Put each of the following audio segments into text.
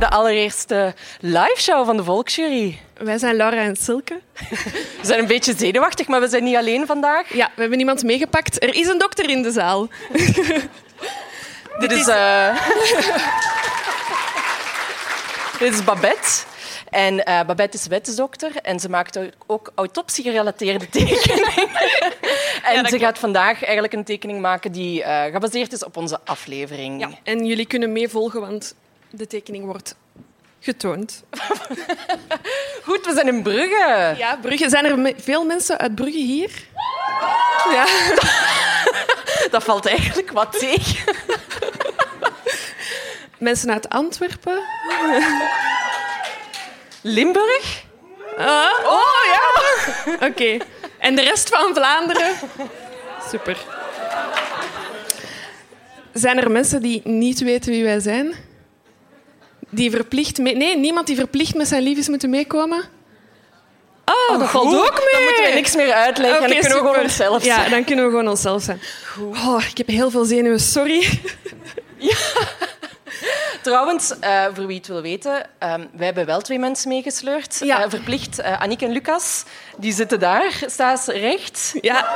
de allereerste live show van de Volksjury. Wij zijn Laura en Silke. We zijn een beetje zenuwachtig, maar we zijn niet alleen vandaag. Ja, we hebben iemand meegepakt. Er is een dokter in de zaal. Dit is, eh, Dit is Babette. En eh, Babette is wetsdokter en ze maakt ook autopsie-gerelateerde tekeningen. en ze gaat vandaag eigenlijk een tekening maken die eh, gebaseerd is op onze aflevering. Ja. En jullie kunnen meevolgen, want de tekening wordt getoond. Goed, we zijn in Brugge. Ja, Brugge. Zijn er me- veel mensen uit Brugge hier? Ja. Dat valt eigenlijk wat tegen. Mensen uit Antwerpen? Limburg? Oh ja! Oké. En de rest van Vlaanderen? Super. Zijn er mensen die niet weten wie wij zijn? Die verplicht mee... Nee, niemand die verplicht met zijn liefjes moeten meekomen? Oh, dat valt ook mee. Dan moeten we niks meer uitleggen en dan kunnen we gewoon onszelf Ja, zijn. dan kunnen we gewoon onszelf zijn. Oh, ik heb heel veel zenuwen, sorry. Trouwens, eh, voor wie het wil weten, ehm, wij hebben wel twee mensen meegesleurd. Ja. Eh, verplicht, eh Annick en Lucas. Die zitten daar, staat recht. Ja,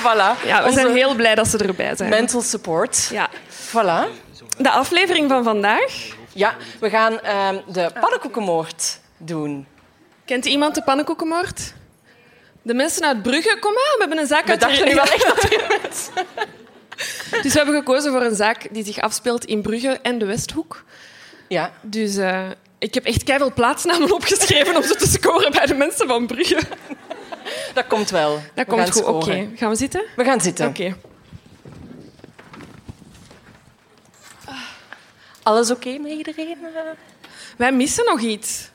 Voilà. ja we Onze zijn heel blij dat ze erbij zijn. mental support. Ja. Voilà. De aflevering van vandaag. Ja, we gaan ehm, de pannenkoekenmoord doen. Kent iemand de pannenkoekenmoord? De mensen uit Brugge, kom aan, we hebben een zaak We uit dachten nu wel echt dat er mensen... Dus we hebben gekozen voor een zaak die zich afspeelt in Brugge en de Westhoek. Ja, Dus eh, ik heb echt keiveel plaatsnamen opgeschreven om ze te scoren bij de mensen van Brugge. dat komt wel. Dat We komt gaan goed. Oké, gaan we zitten? We gaan zitten. Oké. Alles oké met iedereen? Wij missen nog iets.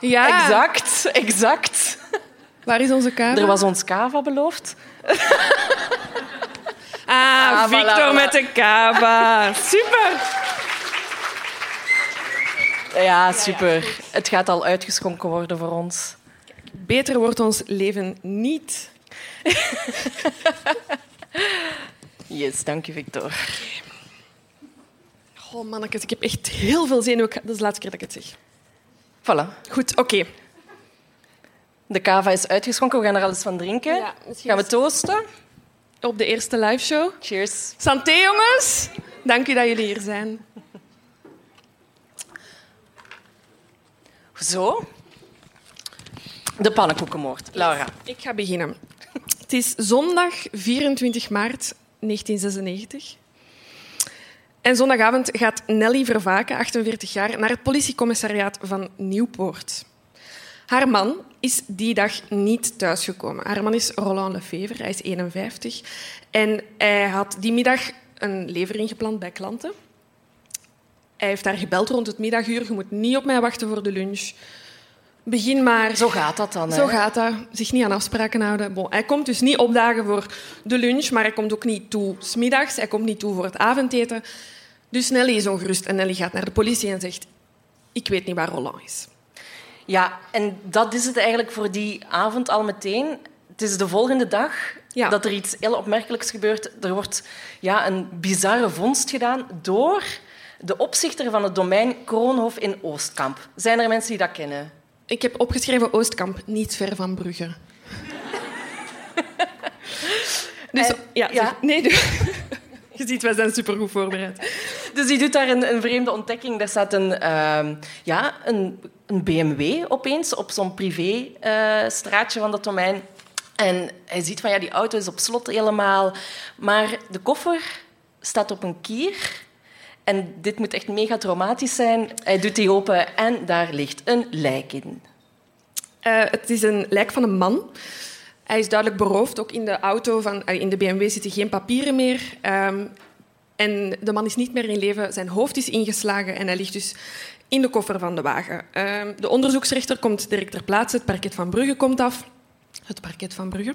Ja. Exact, exact. Waar is onze kamer? Er was ons kava beloofd. Ah, Victor voilà. met de kava. Super. Ja, super. Het gaat al uitgeschonken worden voor ons. Beter wordt ons leven niet. Yes, dank je, Victor. Oh mannetjes, ik heb echt heel veel zenuwen. Dat is de laatste keer dat ik het zeg. Voilà. Goed, oké. De kava is uitgeschonken. We gaan er alles van drinken. Ja, gaan we toosten? Op de eerste liveshow. Cheers. Santé, jongens. Dank u dat jullie hier zijn. Zo. De pannenkoekenmoord. Laura. Ik ga beginnen. Het is zondag 24 maart 1996. En zondagavond gaat Nelly Vervaken, 48 jaar, naar het politiecommissariaat van Nieuwpoort. Haar man is die dag niet thuisgekomen. Haar man is Roland Lefevre, hij is 51. En hij had die middag een levering gepland bij klanten. Hij heeft daar gebeld rond het middaguur. Je moet niet op mij wachten voor de lunch. Begin maar. Zo gaat dat dan. Zo gaat dat. Zich niet aan afspraken houden. Bon, hij komt dus niet opdagen voor de lunch, maar hij komt ook niet toe smiddags. Hij komt niet toe voor het avondeten. Dus Nelly is ongerust en Nelly gaat naar de politie en zegt... Ik weet niet waar Roland is. Ja, en dat is het eigenlijk voor die avond al meteen. Het is de volgende dag Ja. dat er iets heel opmerkelijks gebeurt. Er wordt ja, een bizarre vondst gedaan door de opzichter van het domein Kroonhof in Oostkamp. Zijn er mensen die dat kennen? Ik heb opgeschreven Oostkamp, niet ver van Brugge. dus, En- ja, Nee, Je ziet, wij zijn supergoed voorbereid. Dus die doet daar een, een vreemde ontdekking. Daar staat een, ehm, ja, een, een BMW opeens op zo'n privé-straatje van dat domein. En hij ziet van ja, die auto is op slot helemaal. Maar de koffer staat op een kier. En dit moet echt mega traumatisch zijn. Hij doet die open en daar ligt een lijk in. Uh, het is een lijk van een man. Hij is duidelijk beroofd. Ook in de auto van, in de BMW zitten geen papieren meer. Um, en de man is niet meer in leven. Zijn hoofd is ingeslagen en hij ligt dus in de koffer van de wagen. Um, de onderzoeksrechter komt direct ter plaatse. Het parket van Brugge komt af. Het parket van Brugge.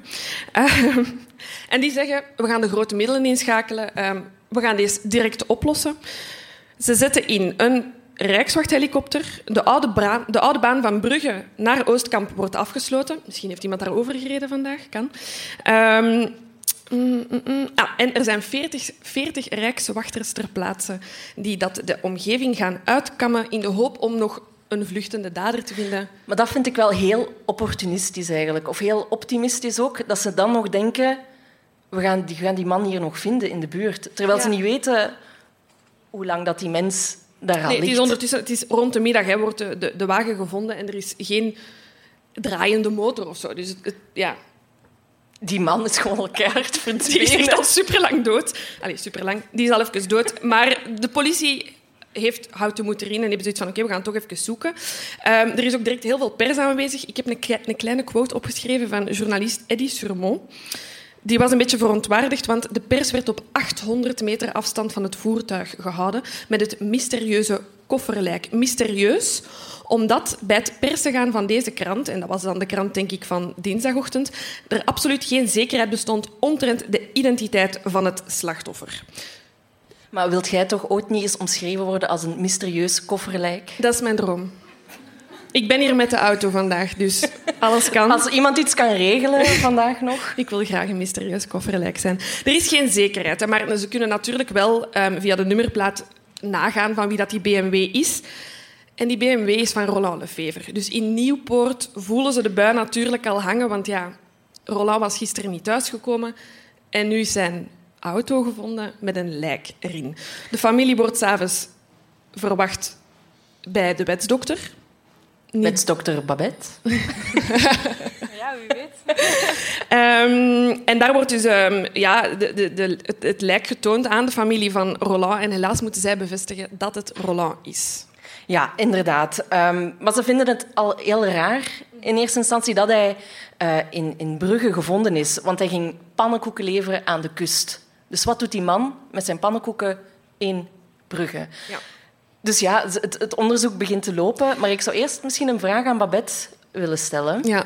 Uh, en die zeggen, we gaan de grote middelen inschakelen. We gaan deze direct oplossen. Ze zetten in een Rijkswachthelikopter. De oude, baan, de oude baan van Brugge naar Oostkamp wordt afgesloten. Misschien heeft iemand daarover gereden vandaag. Kan. Um. Ah, en er zijn 40, 40 Rijkswachters ter plaatse die dat de omgeving gaan uitkammen in de hoop om nog een vluchtende dader te vinden. Maar dat vind ik wel heel opportunistisch eigenlijk. Of heel optimistisch ook. Dat ze dan nog denken, we gaan die, we gaan die man hier nog vinden in de buurt. Terwijl ja. ze niet weten hoe lang dat die mens daar al nee, ligt. Het is, ondertussen, het is rond de middag hè, wordt de, de, de, wagen gevonden en er is geen draaiende motor of zo. Dus het, het, ja. Die man is gewoon al keihard verdwenen. Die is echt al superlang dood. Allee, superlang. Die is al even dood. Maar de politie heeft houten moeten erin en hebben zoiets van oké, okay, we gaan toch even zoeken. Um, er is ook direct heel veel pers aanwezig. Ik heb een, een kleine quote opgeschreven van journalist Eddie Surmont. Die was een beetje verontwaardigd, want de pers werd op 800 meter afstand van het voertuig gehouden met het mysterieuze kofferlijk. Mysterieus, omdat bij het persen gaan van deze krant, en dat was dan de krant denk ik van dinsdagochtend, er absoluut geen zekerheid bestond omtrent de identiteit van het slachtoffer. Maar wilt jij toch ooit niet eens omschreven worden als een mysterieus kofferlijk? Dat is mijn droom. Ik ben hier met de auto vandaag, dus alles kan. Als iemand iets kan regelen vandaag nog. Ik wil graag een mysterieus kofferlijk zijn. Er is geen zekerheid, maar ze kunnen natuurlijk wel um, via de nummerplaat nagaan van wie dat die BMW is. En die BMW is van Roland Lefever. Dus in Nieuwpoort voelen ze de bui natuurlijk al hangen, want ja, Roland was gisteren niet thuisgekomen en nu is zijn auto gevonden met een lijk erin. De familie wordt s'avonds verwacht bij de wetsdokter. Met dokter Babette. ja, wie weet. um, en daar wordt dus um, ja, de, de, de, het, het lijk getoond aan de familie van Roland. En helaas moeten zij bevestigen dat het Roland is. Ja, inderdaad. Um, maar ze vinden het al heel raar in eerste instantie dat hij uh, in, in Brugge gevonden is. Want hij ging pannenkoeken leveren aan de kust. Dus wat doet die man met zijn pannenkoeken in Brugge? Ja. Dus ja, het, het, onderzoek begint te lopen. Maar ik zou eerst misschien een vraag aan Babette willen stellen. Ja.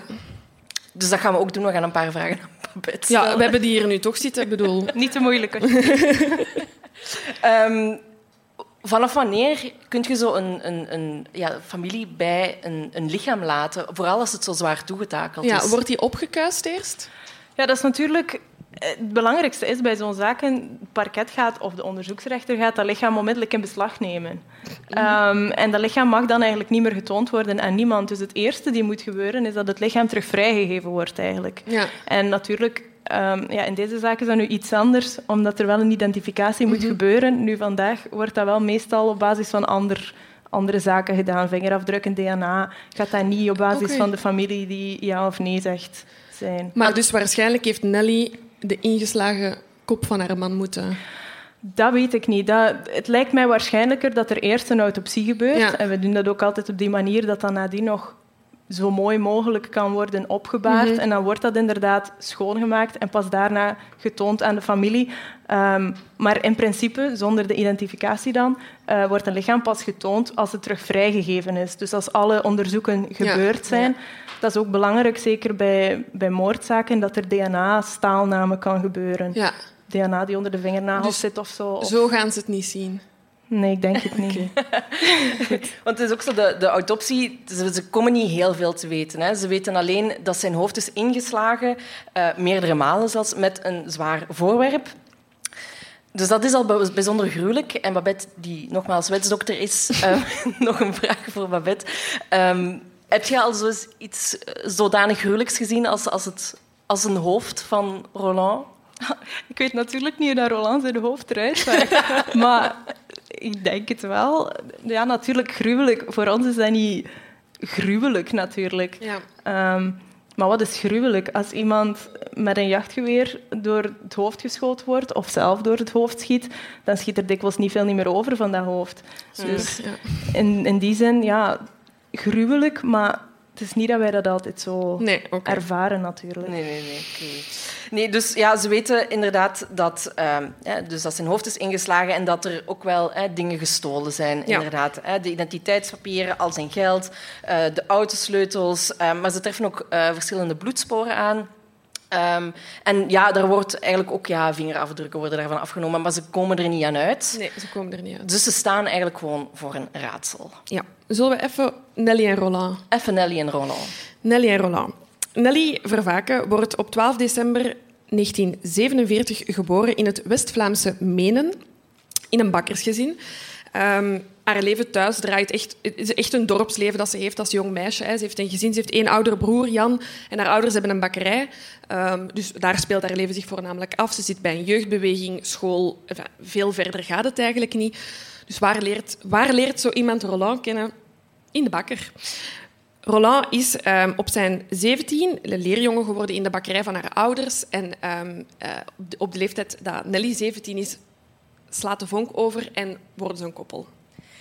Dus dat gaan we ook doen. We gaan een paar vragen aan Babette stellen. Ja, we hebben die hier nu toch zitten. Ik bedoel... Niet te moeilijk. um, vanaf wanneer kun je zo een, een, een ja, familie bij een, een lichaam laten? Vooral als het zo zwaar toegetakeld ja, is. Wordt die opgekuist eerst? Ja, dat is natuurlijk het belangrijkste is bij zo'n zaak, het parket gaat of de onderzoeksrechter gaat dat lichaam onmiddellijk in beslag nemen. Um, en dat lichaam mag dan eigenlijk niet meer getoond worden aan niemand. Dus het eerste die moet gebeuren is dat het lichaam terug vrijgegeven wordt eigenlijk. Ja. En natuurlijk, um, ja, in deze zaak is dat nu iets anders, omdat er wel een identificatie moet mm -hmm. gebeuren. Nu vandaag wordt dat wel meestal op basis van ander andere zaken gedaan, vingerafdrukken, DNA. Gaat dat niet op basis okay. van de familie die ja of nee zegt zijn. Maar dus waarschijnlijk heeft Nelly de ingeslagen kop van haar man moeten... Dat weet ik niet. Dat, het lijkt mij waarschijnlijker dat er eerst een autopsie gebeurt. Ja. En we doen dat ook altijd op die manier dat dan nadien nog zo mooi mogelijk kan worden opgebaard. Mm -hmm. En dan wordt dat inderdaad schoongemaakt en pas daarna getoond aan de familie. Um, maar in principe, zonder de identificatie dan, uh, wordt een lichaam pas getoond als het terug vrijgegeven is. Dus als alle onderzoeken gebeurd ja. zijn. Ja. Dat is ook belangrijk, zeker bij, bij moordzaken, dat er DNA-staalname kan gebeuren. Ja. DNA die onder de vingernagels Dus zit of zo. Of... Zo gaan ze het niet zien. Nee, ik denk het niet. Want het is ook zo, de, de autopsie, ze, ze, komen niet heel veel te weten. Hè. Ze weten alleen dat zijn hoofd is ingeslagen, uh, meerdere malen zelfs, met een zwaar voorwerp. Dus dat is al bijzonder gruwelijk. En Babette, die nogmaals wetsdokter is, uh, nog een vraag voor Babette. Um, heb je al zoiets iets zodanig gruwelijks gezien als, als, het, als een hoofd van Roland? Ik weet natuurlijk niet hoe dat Roland zijn hoofd eruit zag. maar ik denk het wel. Ja, natuurlijk gruwelijk. Voor ons is dat niet gruwelijk, natuurlijk. Ja. Ehm, maar wat is gruwelijk? Als iemand met een jachtgeweer door het hoofd geschoten wordt, of zelf door het hoofd schiet, dan schiet er dikwijls niet veel niet meer over van dat hoofd. Dus Ja. in, in die zin, ja, gruwelijk, maar het is niet dat wij dat altijd zo Nee, ervaren, natuurlijk. Nee, nee, nee. oké. Nee, dus ja, ze weten inderdaad dat, ehm, ja, dus dat zijn hoofd is ingeslagen en dat er ook wel hè, dingen gestolen zijn. Ja. Inderdaad. Hè, de identiteitspapieren, al zijn geld, eh, de autosleutels. ehm, maar ze treffen ook eh, verschillende bloedsporen aan. Ehm, en ja, daar wordt eigenlijk ook ja, vingerafdrukken worden daarvan afgenomen, maar ze komen er niet aan uit. Nee, ze komen er niet uit. Dus ze staan eigenlijk gewoon voor een raadsel. Ja. Zullen we even Nelly en Roland Even Nelly en Roland. Nelly en Roland. Nelly Vervaken wordt op 12 december 1947 geboren in het West-Vlaamse Menen, in een bakkersgezin. Ehm, haar leven thuis draait echt, het is echt een dorpsleven dat ze heeft als jong meisje. Hè. Ze heeft een gezin, ze heeft één oudere broer, Jan, en haar ouders hebben een bakkerij. Ehm, dus daar speelt haar leven zich voornamelijk af. Ze zit bij een jeugdbeweging, school, veel verder gaat het eigenlijk niet. Dus waar leert, waar leert zo iemand Roland kennen? In de bakker. Roland is ehm, op zijn 17 leerjongen geworden in de bakkerij van haar ouders. En eh, op de leeftijd dat Nelly 17 is, slaat de vonk over en worden ze een koppel.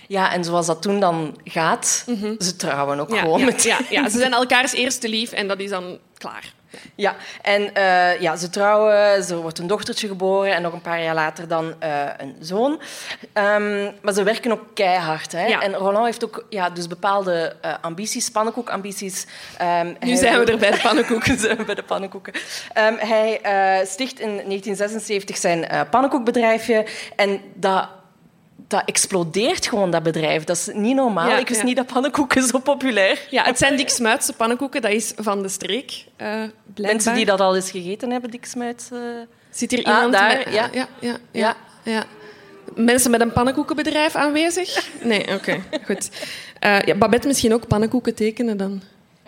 Ja, en zoals dat toen dan gaat, ze trouwen ook Mhm. Ja, gewoon ja, ja, ja, ze zijn elkaars eerste lief en dat is dan klaar. Ja, en eh, ja, ze trouwen, er wordt een dochtertje geboren en nog een paar jaar later dan eh, een zoon. Ehm, maar ze werken ook keihard. Hè? Ja. En Roland heeft ook ja, dus bepaalde eh, ambities, pannenkoekambities. Ehm, Nu zijn we er bij de pannenkoeken. zijn we bij de pannenkoeken. Ehm, hij sticht in 1976 zijn pannenkoekbedrijfje en dat... Dat explodeert gewoon, dat bedrijf. Dat is niet normaal. Ja, Ik wist ja. niet dat pannenkoeken zo populair Ja, het zijn Dick Smuitse pannenkoeken, dat is van de streek. eh. Mensen die dat al eens gegeten hebben, dik smuit. eh. Zit hier Ah, iemand daar, met- ja. ja, ja, ja, Ja. ja. Mensen met een pannenkoekenbedrijf aanwezig? Nee, oké, goed. Eh, ja, Babette misschien ook pannenkoeken tekenen dan?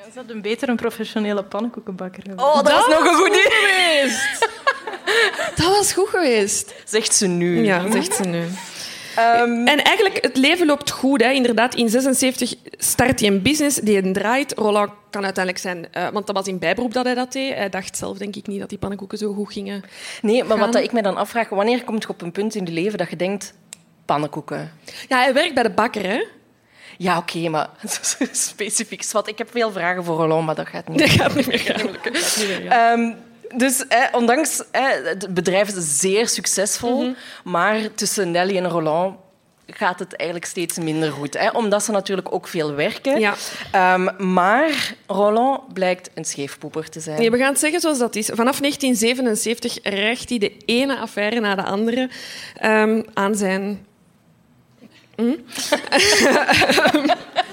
Ze zouden beter een professionele pannenkoekenbakker hebben. Oh, dat, was nog een goed idee. geweest. Dat was goed geweest. Zegt ze nu. Ja, zegt ze nu. Ehm, En eigenlijk, het leven loopt goed. Hè. Inderdaad, in 76 start hij een business die hij draait. Roland kan uiteindelijk zijn... eh, want dat was in bijberoep dat hij dat deed. Hij dacht zelf, denk ik, niet dat die pannenkoeken zo goed gingen. nee, maar gaan. wat dat ik me dan afvraag, wanneer komt je op een punt in je leven dat je denkt, pannenkoeken? Ja, hij werkt bij de bakker, hè. Ja, oké, maar specifiek. Wat, ik heb veel vragen voor Roland, maar dat gaat niet. Dat gaat niet meer gaan. Dat gaat niet meer gaan. Dus eh, ondanks eh, het bedrijf is zeer succesvol, Mhm. maar tussen Nelly en Roland gaat het eigenlijk steeds minder goed. Hè? Omdat ze natuurlijk ook veel werken. Ja. Ehm, maar Roland blijkt een scheefpoeper te zijn. Nee, we gaan het zeggen zoals dat is. Vanaf 1977 rijgt hij de ene affaire na de andere ehm, aan zijn... Hm?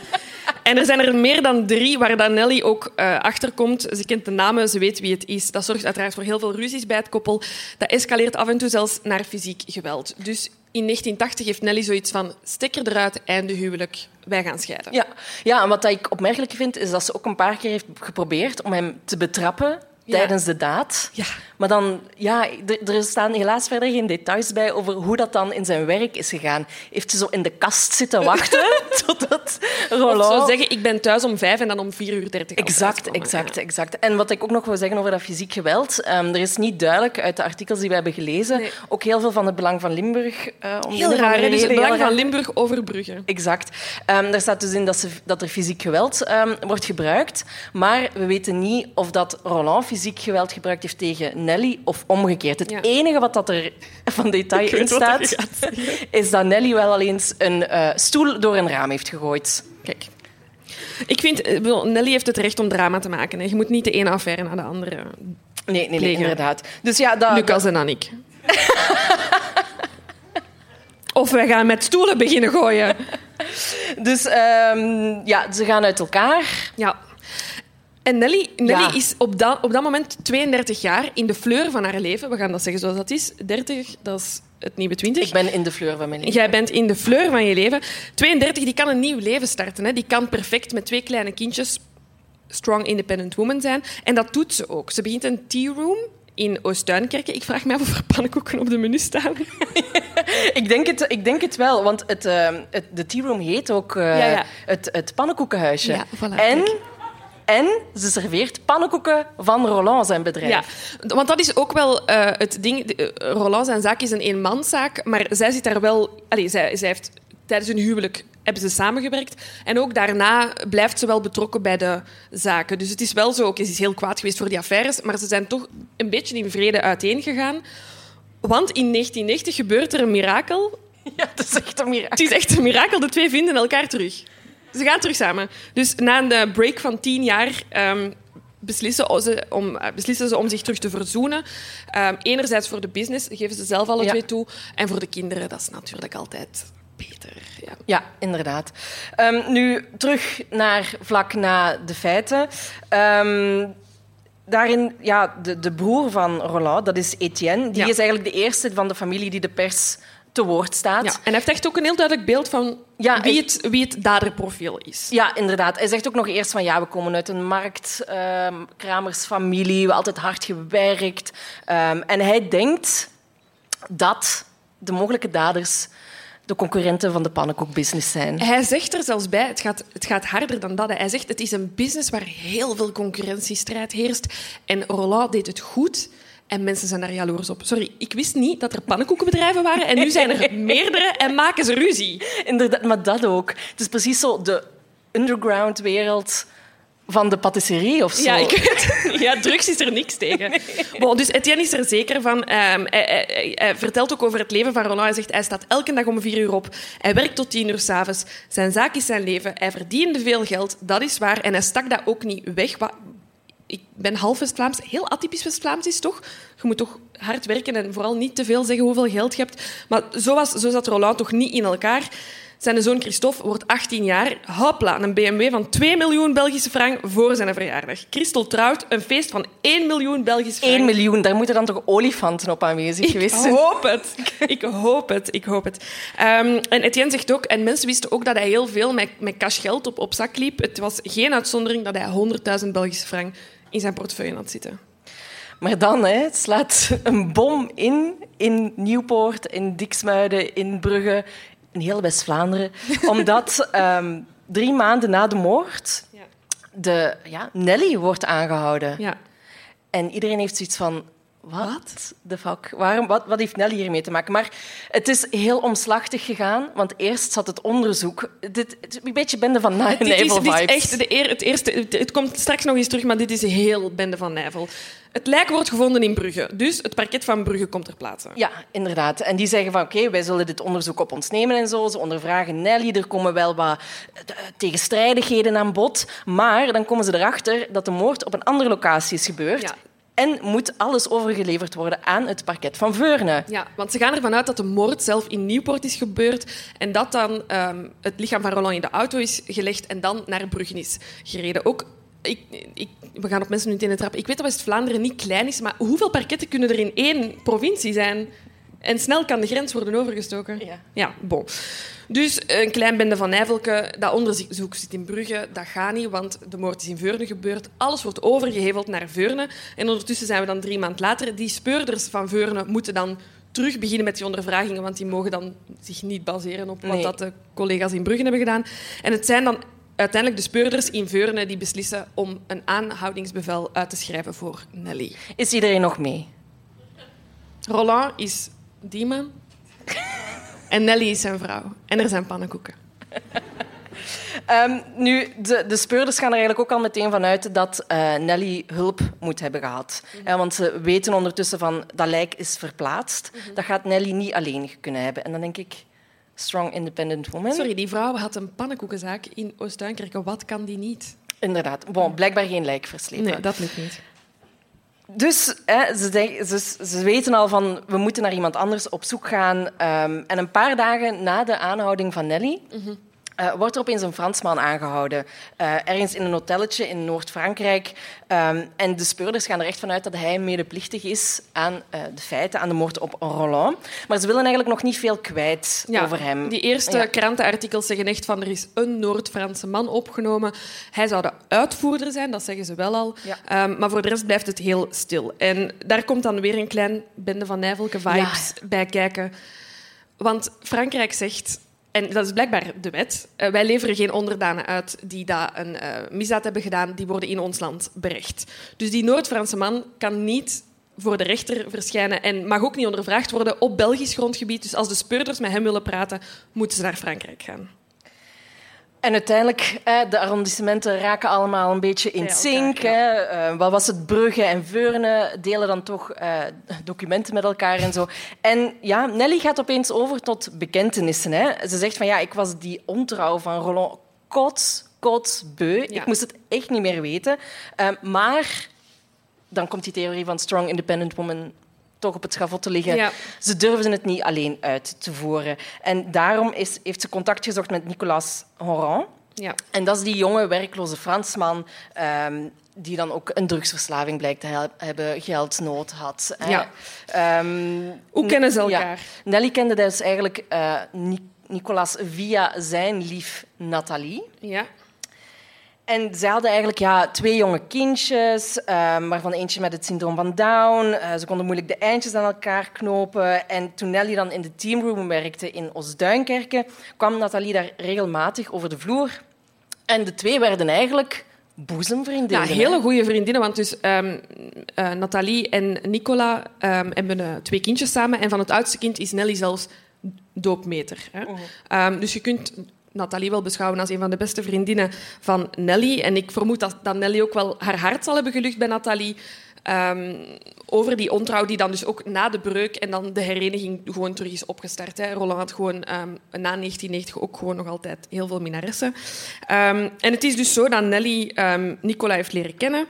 en er zijn er meer dan drie waar Nelly ook eh achterkomt. Ze kent de namen, ze weet wie het is. Dat zorgt uiteraard voor heel veel ruzies bij het koppel. Dat escaleert af en toe zelfs naar fysiek geweld. Dus in 1980 heeft Nelly zoiets van... stekker eruit, einde huwelijk, wij gaan scheiden. Ja. ja, en wat ik opmerkelijk vind, is dat ze ook een paar keer heeft geprobeerd om hem te betrappen Ja. tijdens de daad. Ja. Maar dan, ja, er, er staan helaas verder geen details bij over hoe dat dan in zijn werk is gegaan. Heeft ze zo in de kast zitten wachten totdat Of Roland... zo zeggen, ik ben thuis om vijf en dan om vier uur dertig. Exact, exact, exact. En wat ik ook nog wil zeggen over dat fysiek geweld. ehm, er is niet duidelijk uit de artikels die we hebben gelezen, Nee. ook heel veel van het belang van Limburg. eh om Heel of raar? Dus het belang van. Limburg overbruggen. Exact. Ehm daar staat dus in dat, ze, dat er fysiek geweld ehm, wordt gebruikt. Maar we weten niet of dat Roland fysiek geweld gebruikt heeft tegen Nelly of omgekeerd. Het Ja. enige wat dat er van detail in staat, is dat Nelly wel al eens een eh, stoel door een raam heeft gegooid. Kijk. Ik vind, bedoel, Nelly heeft het recht om drama te maken. Hè. Je moet niet de ene affaire na de andere. Nee, nee, inderdaad. Dus ja, dat, Lucas en Annick. of wij gaan met stoelen beginnen gooien. Dus ehm, ja, ze gaan uit elkaar. Ja. En Nelly, Nelly Ja. is op dat, op dat moment 32 jaar in de fleur van haar leven. We gaan dat zeggen zoals dat is. 30, dat is het nieuwe 20. Ik ben in de fleur van mijn leven. Jij bent in de fleur van je leven. 32, die kan een nieuw leven starten. Hè. Die kan perfect met twee kleine kindjes strong independent woman zijn. En dat doet ze ook. Ze begint een tea room in Oost-Duinkerke. Ik vraag me af of er pannenkoeken op de menu staan. ik, denk het, ik denk het wel, want het, uh, het, de tea room heet ook uh, ja, ja. Het, het pannenkoekenhuisje. Ja, voilà, en en ze serveert pannenkoeken van Roland, zijn bedrijf. Ja, want dat is ook wel uh, het ding. Roland zijn zaak is een eenmanszaak, maar zij zit daar wel... Allez, zij, zij heeft tijdens hun huwelijk hebben ze samengewerkt. En ook daarna blijft ze wel betrokken bij de zaken. Dus het is wel zo, oké, ze is heel kwaad geweest voor die affaires, maar ze zijn toch een beetje in vrede uiteengegaan. Want in 1990 gebeurt er een mirakel. Ja, het is echt een mirakel. Het is echt een mirakel. De twee vinden elkaar terug. Ze gaan terug samen. Dus na een break van tien jaar um, beslissen, ze om, beslissen ze om zich terug te verzoenen. Um, enerzijds voor de business, geven ze zelf alle ja. twee toe. En voor de kinderen, dat is natuurlijk altijd beter. Ja, ja inderdaad. Um, nu terug naar vlak na de feiten. Um, daarin, ja, de, de broer van Roland, dat is Etienne, die Ja. is eigenlijk de eerste van de familie die de pers te woord staat. Ja, en hij heeft echt ook een heel duidelijk beeld van Ja, wie, het, wie het daderprofiel is. Ja, inderdaad. Hij zegt ook nog eerst van ja, we komen uit een marktkramersfamilie, we hebben altijd hard gewerkt. Ehm, en hij denkt dat de mogelijke daders de concurrenten van de pannenkoekbusiness zijn. Hij zegt er zelfs bij, het gaat, het gaat harder dan dat. hè. Hij zegt, het is een business waar heel veel concurrentiestrijd heerst. En Roland deed het goed en mensen zijn daar jaloers op. Sorry, ik wist niet dat er pannenkoekenbedrijven waren en nu zijn er meerdere en maken ze ruzie. Inderdaad, maar dat ook. Het is precies zo de underground wereld van de patisserie of zo. Ja, ik weet het. Ja, drugs is er niks tegen. Bon, dus Etienne is er zeker van. Ehm, hij, hij- hij- hij vertelt ook over het leven van Roland. Hij zegt, hij staat elke dag om vier uur op. Hij werkt tot tien uur s'avonds. Zijn zaak is zijn leven. Hij verdiende veel geld, dat is waar. En hij stak dat ook niet weg. Wat, ik ben half West-Vlaams. Heel atypisch West-Vlaams is toch? Je moet toch hard werken en vooral niet te veel zeggen hoeveel geld je hebt. Maar zo, was, zo zat Roland toch niet in elkaar. Zijn zoon Christophe wordt 18 jaar. Hopla, een BMW van 2 miljoen Belgische frank voor zijn verjaardag. Christel trouwt, een feest van 1 miljoen Belgische frank. 1 miljoen, daar moeten dan toch olifanten op aanwezig Ik geweest zijn? hoop het. Ik hoop het. Ik hoop het. Ehm, en Etienne zegt ook, en mensen wisten ook dat hij heel veel met, met cash geld op, op zak liep. Het was geen uitzondering dat hij 100.000 Belgische frank in zijn portefeuille had zitten. Maar dan hè, slaat een bom in in Nieuwpoort, in Diksmuiden, in Brugge, in heel West-Vlaanderen. Omdat ehm, drie maanden na de moord de, ja, Nelly wordt aangehouden. Ja. En iedereen heeft zoiets van... Wat? De fuck? Waarom, wat, wat heeft Nelly hiermee te maken? Maar het is heel omslachtig gegaan, want eerst zat het onderzoek... Dit, het is een beetje bende van Nijvel Dit is, dit is vibes. echt de eer, het eerste. Het, het komt straks nog eens terug, maar dit is heel bende van Nijvel. Het lijk wordt gevonden in Brugge, dus het parket van Brugge komt ter plaatse. Ja, inderdaad. En die zeggen van oké, wij zullen dit onderzoek op ons nemen en zo. Ze ondervragen Nelly, er komen wel wat eh, tegenstrijdigheden aan bod. Maar dan komen ze erachter dat de moord op een andere locatie is gebeurd. Ja. En moet alles overgeleverd worden aan het parket van Veurne. Ja, want ze gaan ervan uit dat de moord zelf in Nieuwpoort is gebeurd en dat dan ehm, het lichaam van Roland in de auto is gelegd en dan naar Brugge is gereden. Ook, ik, ik, we gaan op mensen nu in de trap. Ik weet dat West-Vlaanderen niet klein is, maar hoeveel parketten kunnen er in één provincie zijn? En snel kan de grens worden overgestoken. Ja. Ja, bon. Dus een klein bende van Nijvelke, dat onderzoek zit in Brugge, dat gaat niet, want de moord is in Veurne gebeurd. Alles wordt overgeheveld naar Veurne. En ondertussen zijn we dan drie maanden later. Die speurders van Veurne moeten dan terug beginnen met die ondervragingen, want die mogen dan zich niet baseren op wat Nee. dat de collega's in Brugge hebben gedaan. En het zijn dan uiteindelijk de speurders in Veurne die beslissen om een aanhoudingsbevel uit te schrijven voor Nelly. Is iedereen nog mee? Roland is die man. En Nelly is zijn vrouw. En er zijn pannenkoeken. Ehm, nu, de, de speurders gaan er eigenlijk ook al meteen vanuit dat eh, Nelly hulp moet hebben gehad. Eh, want ze weten ondertussen van dat lijk is verplaatst. Dat gaat Nelly niet alleen kunnen hebben. En dan denk ik, strong independent woman. Sorry, die vrouw had een pannenkoekenzaak in Oost-Duinkerke. Wat kan die niet? Inderdaad. Bon, blijkbaar geen lijk verslepen. Nee, dat lukt niet. Dus hè, ze, ze, weten al van we moeten naar iemand anders op zoek gaan. Ehm, en een paar dagen na de aanhouding van Nelly uh, wordt er opeens een Fransman aangehouden. Uh, ergens in een hotelletje in Noord-Frankrijk. Um, en de speurders gaan er echt vanuit dat hij medeplichtig is aan uh, de feiten, aan de moord op Roland. Maar ze willen eigenlijk nog niet veel kwijt ja, over hem. Die eerste ja. krantenartikels zeggen echt van er is een Noord-Franse man opgenomen. Hij zou de uitvoerder zijn, dat zeggen ze wel al. Ja. Um, maar voor de rest blijft het heel stil. En daar komt dan weer een klein bende van nijvelke vibes bij kijken. Want Frankrijk zegt en dat is blijkbaar de wet. Uh, wij leveren geen onderdanen uit die dat een uh, misdaad hebben gedaan. Die worden in ons land berecht. Dus die Noord-Franse man kan niet voor de rechter verschijnen en mag ook niet ondervraagd worden op Belgisch grondgebied. Dus als de speurders met hem willen praten, moeten ze naar Frankrijk gaan. En uiteindelijk, de arrondissementen raken allemaal een beetje in zink. Ja. Wat was het? Brugge en Veurne delen dan toch documenten met elkaar en zo. En ja, Nelly gaat opeens over tot bekentenissen. Hè. Ze zegt van ja, ik was die ontrouw van Roland kots, kots, beu. Ja. Ik moest het echt niet meer weten. maar dan komt die theorie van strong independent woman toch op het schavot te liggen. Ja. Ze durfden het niet alleen uit te voeren. En daarom is, heeft ze contact gezocht met Nicolas Horan. Ja. En dat is die jonge werkloze Fransman um, die dan ook een drugsverslaving blijkt te hebben, geldnood had. Ja. Um, Hoe kennen ze elkaar? Ja. Nelly kende dus eigenlijk uh, Nicolas via zijn lief Nathalie. Ja. En ze hadden eigenlijk ja, twee jonge kindjes, um, waarvan eentje met het syndroom van Down. Uh, ze konden moeilijk de eindjes aan elkaar knopen. En toen Nelly dan in de teamroom werkte in Osduinkerke, kwam Nathalie daar regelmatig over de vloer. En de twee werden eigenlijk boezemvriendinnen. Ja, hele goede vriendinnen. Want dus um, uh, Nathalie en Nicola um, hebben uh, twee kindjes samen. En van het oudste kind is Nelly zelfs doopmeter. Hè? Um, dus je kunt Nathalie wel beschouwen als een van de beste vriendinnen van Nelly. En ik vermoed dat, dat Nelly ook wel haar hart zal hebben gelucht bij Nathalie. Um, over die ontrouw die dan dus ook na de breuk en dan de hereniging gewoon terug is opgestart. Hè. Roland had gewoon um, na 1990 ook gewoon nog altijd heel veel minaressen. Um, en het is dus zo dat Nelly Nicola heeft leren kennen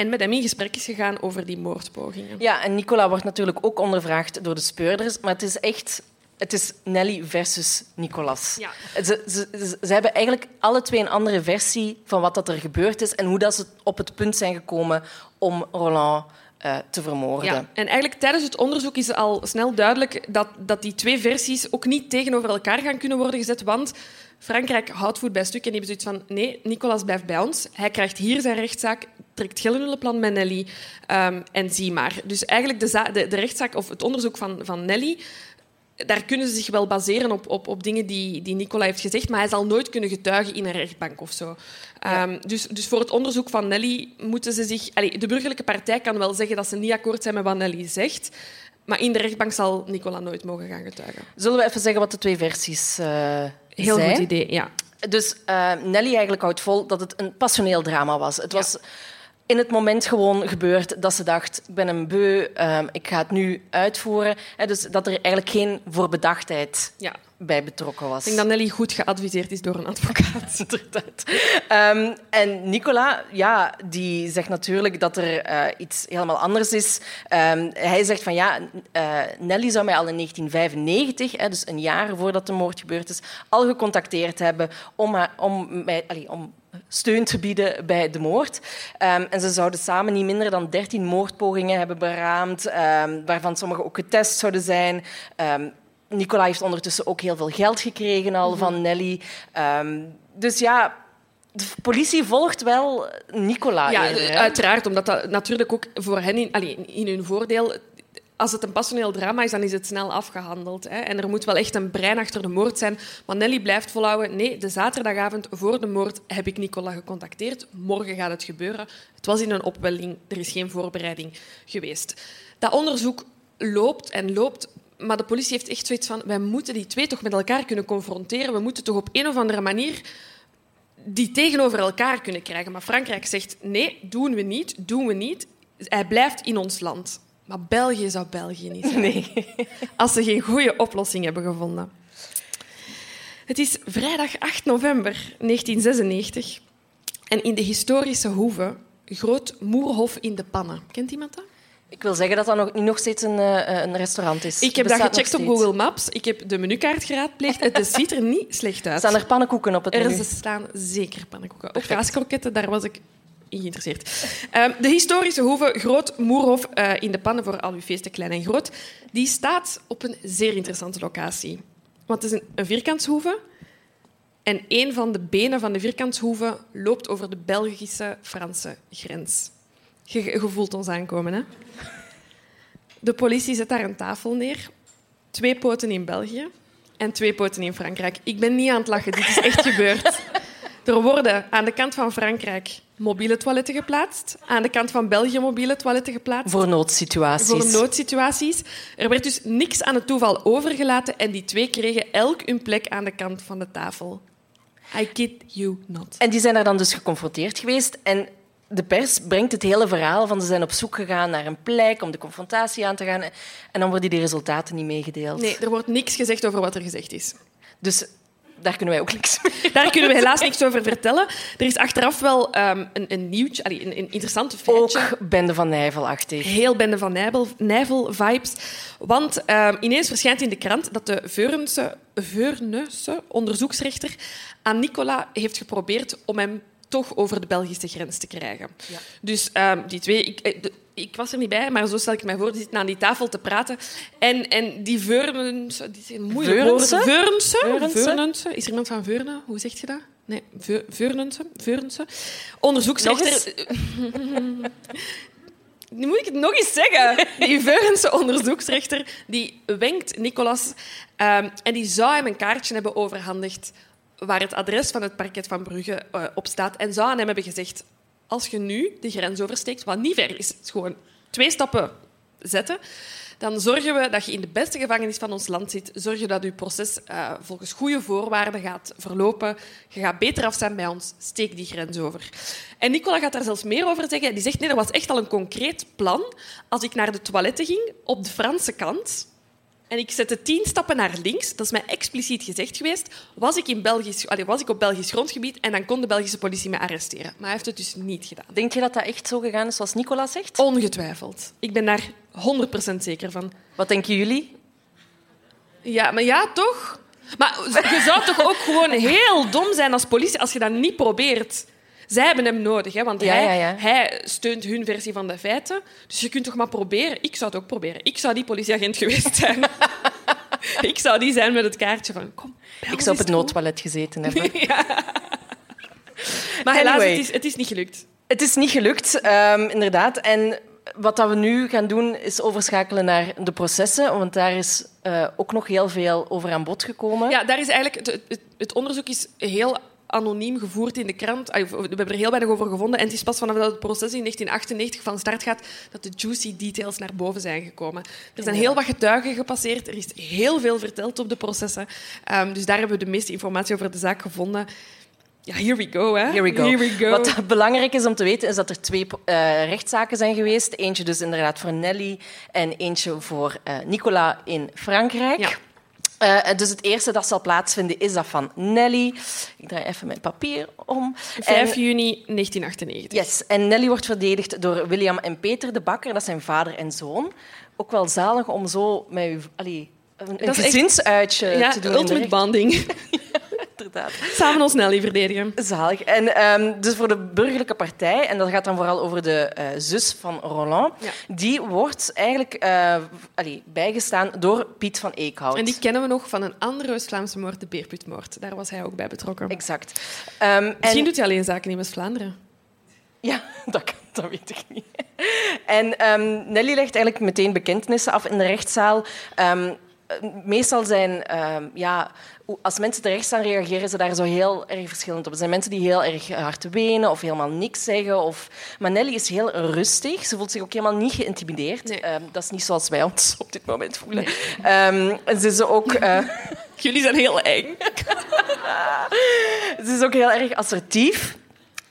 en met hem in gesprek is gegaan over die moordpogingen. Ja, en Nicola wordt natuurlijk ook ondervraagd door de speurders, maar het is echt het is Nelly versus Nicolas. Ja. Ze, ze, ze, hebben eigenlijk alle twee een andere versie van wat dat er gebeurd is en hoe dat ze op het punt zijn gekomen om Roland uh, te vermoorden. Ja. En eigenlijk tijdens het onderzoek is al snel duidelijk dat, dat die twee versies ook niet tegenover elkaar gaan kunnen worden gezet, want Frankrijk houdt voet bij stuk en die hebben zoiets van nee, Nicolas blijft bij ons. Hij krijgt hier zijn rechtszaak, trekt Gellenullenplan met Nelly um, en zie maar. Dus eigenlijk de, de, de rechtszaak of het onderzoek van, van Nelly daar kunnen ze zich wel baseren op, op, op dingen die, die Nicola heeft gezegd, maar hij zal nooit kunnen getuigen in een rechtbank of zo. Ja. Um, dus, dus voor het onderzoek van Nelly moeten ze zich... De burgerlijke partij kan wel zeggen dat ze niet akkoord zijn met wat Nelly zegt, maar in de rechtbank zal Nicola nooit mogen gaan getuigen. Zullen we even zeggen wat de twee versies uh, Heel zijn? goed idee, ja. Dus uh, Nelly eigenlijk houdt vol dat het een passioneel drama was. Het ja. was in het moment gewoon gebeurd dat ze dacht, ik ben een beu, um, ik ga het nu uitvoeren. He, dus dat er eigenlijk geen voorbedachtheid ja. bij betrokken was. Ik denk dat Nelly goed geadviseerd is door een advocaat. Inderdaad. Um, en Nicola, ja, die zegt natuurlijk dat er uh, iets helemaal anders is. Um, hij zegt van ja, uh, Nelly zou mij al in 1995, hè, dus een jaar voordat de moord gebeurd is, al gecontacteerd hebben om, om, mij, allee, om steun te bieden bij de moord. Um, en ze zouden samen niet minder dan 13 moordpogingen hebben beraamd, um, waarvan sommige ook getest zouden zijn. Um, Nicola heeft ondertussen ook heel veel geld gekregen al mm -hmm. van Nelly. dus ja, de politie volgt wel Nicola. Ja, eerder, uiteraard, omdat dat natuurlijk ook voor hen in, allee, in hun voordeel als het een passioneel drama is, dan is het snel afgehandeld. Hè. En er moet wel echt een brein achter de moord zijn. Maar Nelly blijft volhouden. Nee, de zaterdagavond voor de moord heb ik Nicola gecontacteerd. Morgen gaat het gebeuren. Het was in een opwelling. Er is geen voorbereiding geweest. Dat onderzoek loopt en loopt. Maar de politie heeft echt zoiets van... Wij moeten die twee toch met elkaar kunnen confronteren. We moeten toch op een of andere manier die tegenover elkaar kunnen krijgen. Maar Frankrijk zegt, nee, doen we niet, doen we niet. Hij blijft in ons land. Maar België zou België niet zijn. Nee. Als ze geen goede oplossing hebben gevonden. Het is vrijdag 8 november 1996. En in de historische hoeve Groot Moerhof in de Pannen. Kent iemand dat? Ik wil zeggen dat dat nog, nog steeds een, uh, een restaurant is. Ik heb dat gecheckt op Google Maps. Ik heb de menukaart geraadpleegd. Het ziet er niet slecht uit. Staan er pannenkoeken op het menu? Er staan zeker pannenkoeken. Ook kaaskroketten, daar was ik geïnteresseerd. Um, de historische hoeve Groot Moerhof uh, in de pannen voor al uw feesten, klein en groot, die staat op een zeer interessante locatie. Want het is een, een vierkantshoeve en een van de benen van de vierkantshoeve loopt over de Belgische-Franse grens. Je, je voelt ons aankomen, hè? De politie zet daar een tafel neer. Twee poten in België en twee poten in Frankrijk. Ik ben niet aan het lachen, dit is echt gebeurd. Er worden aan de kant van Frankrijk mobiele toiletten geplaatst, aan de kant van België mobiele toiletten geplaatst. Voor noodsituaties. Voor noodsituaties. Er werd dus niks aan het toeval overgelaten en die twee kregen elk een plek aan de kant van de tafel. I kid you not. En die zijn daar dan dus geconfronteerd geweest en de pers brengt het hele verhaal van ze zijn op zoek gegaan naar een plek om de confrontatie aan te gaan en dan worden die resultaten niet meegedeeld. Nee, er wordt niks gezegd over wat er gezegd is. Dus daar kunnen wij ook niks mee. Daar kunnen we helaas niks over vertellen. Er is achteraf wel um, een, een nieuwtje, een, een interessante feitje. Ook Bende van Nijvel-achtig. Heel Bende van Nijvel-vibes. Want um, ineens verschijnt in de krant dat de Veurnse, Veurnse onderzoeksrechter aan Nicola heeft geprobeerd om hem toch over de Belgische grens te krijgen. Ja. Dus um, die twee... Ik, eh, ik was er niet bij, maar zo stel ik mij voor. Die zitten aan die tafel te praten. En, en die Veurnense... Die zijn moeilijk Veurnense? Veurnense? Veurnense? Is er iemand van Veurne? Hoe zeg je dat? Nee, Veurnense. Veurnense. Onderzoeksrechter... Nu moet ik het nog eens zeggen. Die Veurnense onderzoeksrechter die wenkt Nicolas um, en die zou hem een kaartje hebben overhandigd waar het adres van het parket van Brugge uh, op staat en zou aan hem hebben gezegd als je nu de grens oversteekt, wat niet ver is, gewoon twee stappen zetten, dan zorgen we dat je in de beste gevangenis van ons land zit. Zorgen dat je proces uh, volgens goede voorwaarden gaat verlopen. Je gaat beter af zijn bij ons. Steek die grens over. En Nicola gaat daar zelfs meer over zeggen. Die zegt, nee, er was echt al een concreet plan. Als ik naar de toiletten ging, op de Franse kant, en ik zette tien stappen naar links. Dat is mij expliciet gezegd geweest. Was ik, in Belgisch, was ik op Belgisch grondgebied en dan kon de Belgische politie me arresteren. Maar hij heeft het dus niet gedaan. Denk je dat dat echt zo gegaan is zoals Nicola zegt? Ongetwijfeld. Ik ben daar 100% zeker van. Wat denken jullie? Ja, maar ja, toch? Maar je zou toch ook gewoon heel dom zijn als politie als je dat niet probeert. Zij hebben hem nodig, hè, want Ja, hij, ja, ja. hij steunt hun versie van de feiten. Dus je kunt toch maar proberen. Ik zou het ook proberen. Ik zou die politieagent geweest zijn. ik zou die zijn met het kaartje van... Kom, Ik zou op het noodtoilet gezeten hebben. Maar helaas, Anyway. het, is, het is niet gelukt. Het is niet gelukt, ehm, inderdaad. En wat dat we nu gaan doen, is overschakelen naar de processen. Want daar is eh, ook nog heel veel over aan bod gekomen. Ja, daar is eigenlijk... Het, het, het onderzoek is heel anoniem gevoerd in de krant. We hebben er heel weinig over gevonden. En het is pas vanaf dat het proces in 1998 van start gaat dat de juicy details naar boven zijn gekomen. Er zijn heel wat getuigen gepasseerd. Er is heel veel verteld op de processen. Ehm, dus daar hebben we de meeste informatie over de zaak gevonden. Ja, here we go, hè. Here we go. Here we go. Wat belangrijk is om te weten, is dat er twee eh, rechtszaken zijn geweest. Eentje dus inderdaad voor Nelly en eentje voor eh, Nicola in Frankrijk. Ja. Eh, dus het eerste dat zal plaatsvinden is dat van Nelly. Ik draai even mijn papier om. 5 En- juni 1998. Yes, en Nelly wordt verdedigd door William en Peter de Bakker. Dat zijn vader en zoon. Ook wel zalig om zo met uw, allee, een, echt- gezinsuitje Ja, te doen. ultimate bonding. Inderdaad. Samen ons Nelly verdedigen. Zalig. En ehm, dus voor de burgerlijke partij, en dat gaat dan vooral over de eh, zus van Roland, Ja. die wordt eigenlijk eh, allee, bijgestaan door Piet van Eekhout. En die kennen we nog van een andere West-Vlaamse moord, de Beerputmoord. Daar was hij ook bij betrokken. Exact. Ehm, Misschien en, doet hij alleen zaken in West-Vlaanderen. Ja, dat, kan- dat weet ik niet. En ehm, Nelly legt eigenlijk meteen bekentenissen af in de rechtszaal. Meestal zijn, ja, als mensen terecht staan, reageren ze daar zo heel erg verschillend op. Er zijn mensen die heel erg hard wenen of helemaal niks zeggen. Of... Maar Nelly is heel rustig. Ze voelt zich ook helemaal niet geïntimideerd. Nee. Ehm, dat is niet zoals wij ons op dit moment voelen. Ehm, ze is ook... eh, Jullie zijn heel eng. Ze is ook heel erg assertief.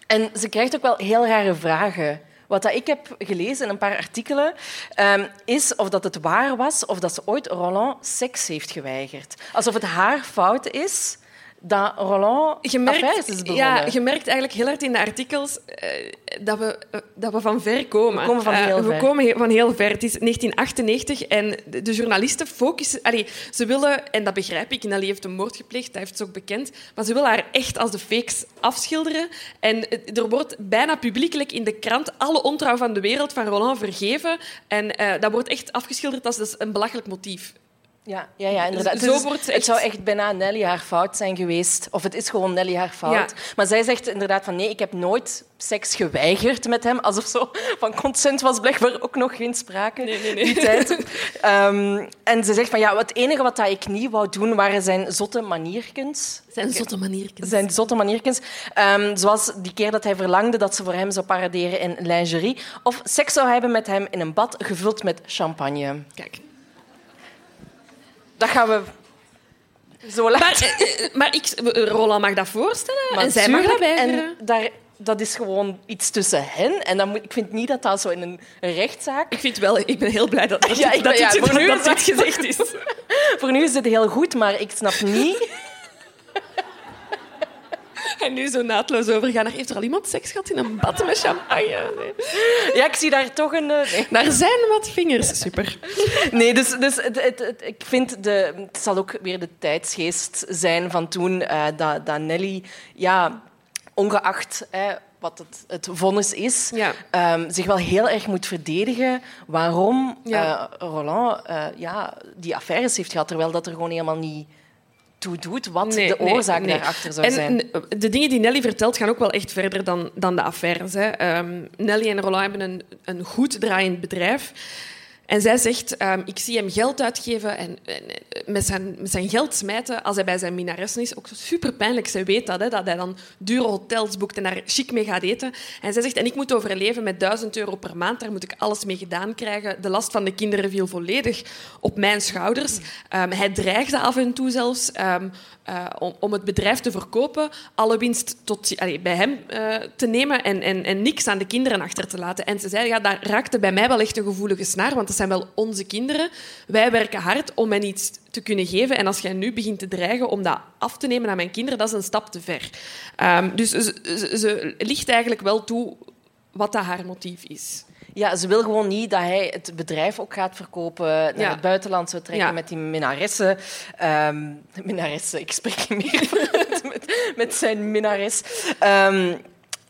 En ze krijgt ook wel heel rare vragen. Wat dat ik heb gelezen in een paar artikelen, ehm, is of dat het waar was of dat ze ooit Roland seks heeft geweigerd. Alsof het haar fout is dat Roland je merkt. Ja, je merkt eigenlijk heel hard in de artikels eh, dat, we, eh, dat we van ver komen. We komen van heel Eh, we ver. komen he- van heel ver. Het is 1998 en de, de journalisten focussen... Allee, ze willen, en dat begrijp ik, Nelly heeft een moord gepleegd, dat heeft ze ook bekend, maar ze willen haar echt als de fakes afschilderen. En er wordt bijna publiekelijk in de krant alle ontrouw van de wereld van Roland vergeven. En dat wordt echt afgeschilderd als dus een belachelijk motief. Ja, ja, ja inderdaad. Zo Dus wordt Het zou echt bijna Nelly haar fout zijn geweest. Of het is gewoon Nelly haar fout. Ja. Maar zij zegt inderdaad van nee, ik heb nooit seks geweigerd met hem. Alsof zo van consent was blijkbaar ook nog geen sprake die tijd. Ehm, en ze zegt van ja, het enige wat dat ik niet wou doen waren zijn zotte manierkens. Zijn zotte maniertjes. Zijn zotte maniertjes. Ehm, zoals die keer dat hij verlangde dat ze voor hem zou paraderen in lingerie. Of seks zou hebben met hem in een bad gevuld met champagne. Kijk. Dat gaan we zo laten. Maar, eh, maar ik, Roland mag dat voorstellen Maar en zij mag dat weigeren. En daar, dat is gewoon iets tussen hen. En dan moet, ik vind niet dat dat zo in een rechtszaak... Ik vind wel, ik ben heel blij dat, dat, Ja, ik dat, ben- ja, dit, voor nu dat dit gezegd is. Voor nu is het heel goed, maar ik snap niet... En nu zo naadloos overgaan. Heeft er al iemand seks gehad in een bad met champagne? Nee. Ja, ik zie daar toch een... eh, Nee, Daar zijn wat vingers. Super. nee dus, dus het, het, het- ik vind... De, het zal ook weer de tijdsgeest zijn van toen eh, dat, dat Nelly... Ja, ongeacht... hè, wat het, het vonnis is, Ja. ehm, zich wel heel erg moet verdedigen waarom Ja. eh, Roland ja, die affaires heeft gehad, terwijl dat er gewoon helemaal niet toe doet wat Nee, de oorzaak nee. daarachter zou en zijn. de dingen die Nelly vertelt gaan ook wel echt verder dan, dan de affaires. Hè. Ehm, Nelly en Roland hebben een, een goed draaiend bedrijf. En zij zegt, ehm, ik zie hem geld uitgeven en, en, eh, met, zijn, zijn geld smijten als hij bij zijn minaressen is. Ook super pijnlijk. Zij weet dat, hè, dat hij dan dure hotels boekt en daar chic mee gaat eten. En zij zegt, en ik moet overleven met 1000 euro per maand. Daar moet ik alles mee gedaan krijgen. De last van de kinderen viel volledig op mijn schouders. Ehm, hij dreigde af en toe zelfs ehm, eh, om, het bedrijf te verkopen, alle winst tot, bij hem eh, te nemen en, en, en niks aan de kinderen achter te laten. En ze zei, ja, daar raakte bij mij wel echt een gevoelige snaar, want dat zijn wel onze kinderen. Wij werken hard om hen iets te kunnen geven. En als jij nu begint te dreigen om dat af te nemen aan mijn kinderen, dat is een stap te ver. Ehm, dus ze, ze, ze licht eigenlijk wel toe wat dat haar motief is. Ja, ze wil gewoon niet dat hij het bedrijf ook gaat verkopen, naar Ja. het buitenland zou trekken Ja. met die minaressen. Ehm minaressen, ik spreek niet meer met, met zijn minares. Ehm,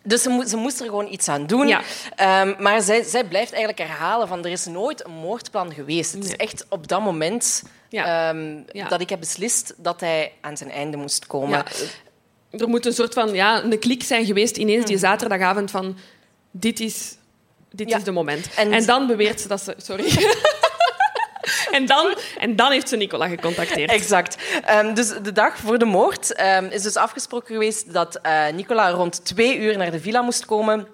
dus ze, ze moest er gewoon iets aan doen. Ja. Ehm, maar zij, zij blijft eigenlijk herhalen van er is nooit een moordplan geweest. Het is echt op dat moment Ja. ehm, Ja. dat ik heb beslist dat hij aan zijn einde moest komen. Er moet een soort van ja, een klik zijn geweest ineens die zaterdagavond van dit is, dit Ja. is de moment. En- En, dan beweert ze dat ze... Sorry. en, dan, en dan heeft ze Nicola gecontacteerd. Exact. Ehm, dus de dag voor de moord ehm, is dus afgesproken geweest dat eh, Nicola rond twee uur naar de villa moest komen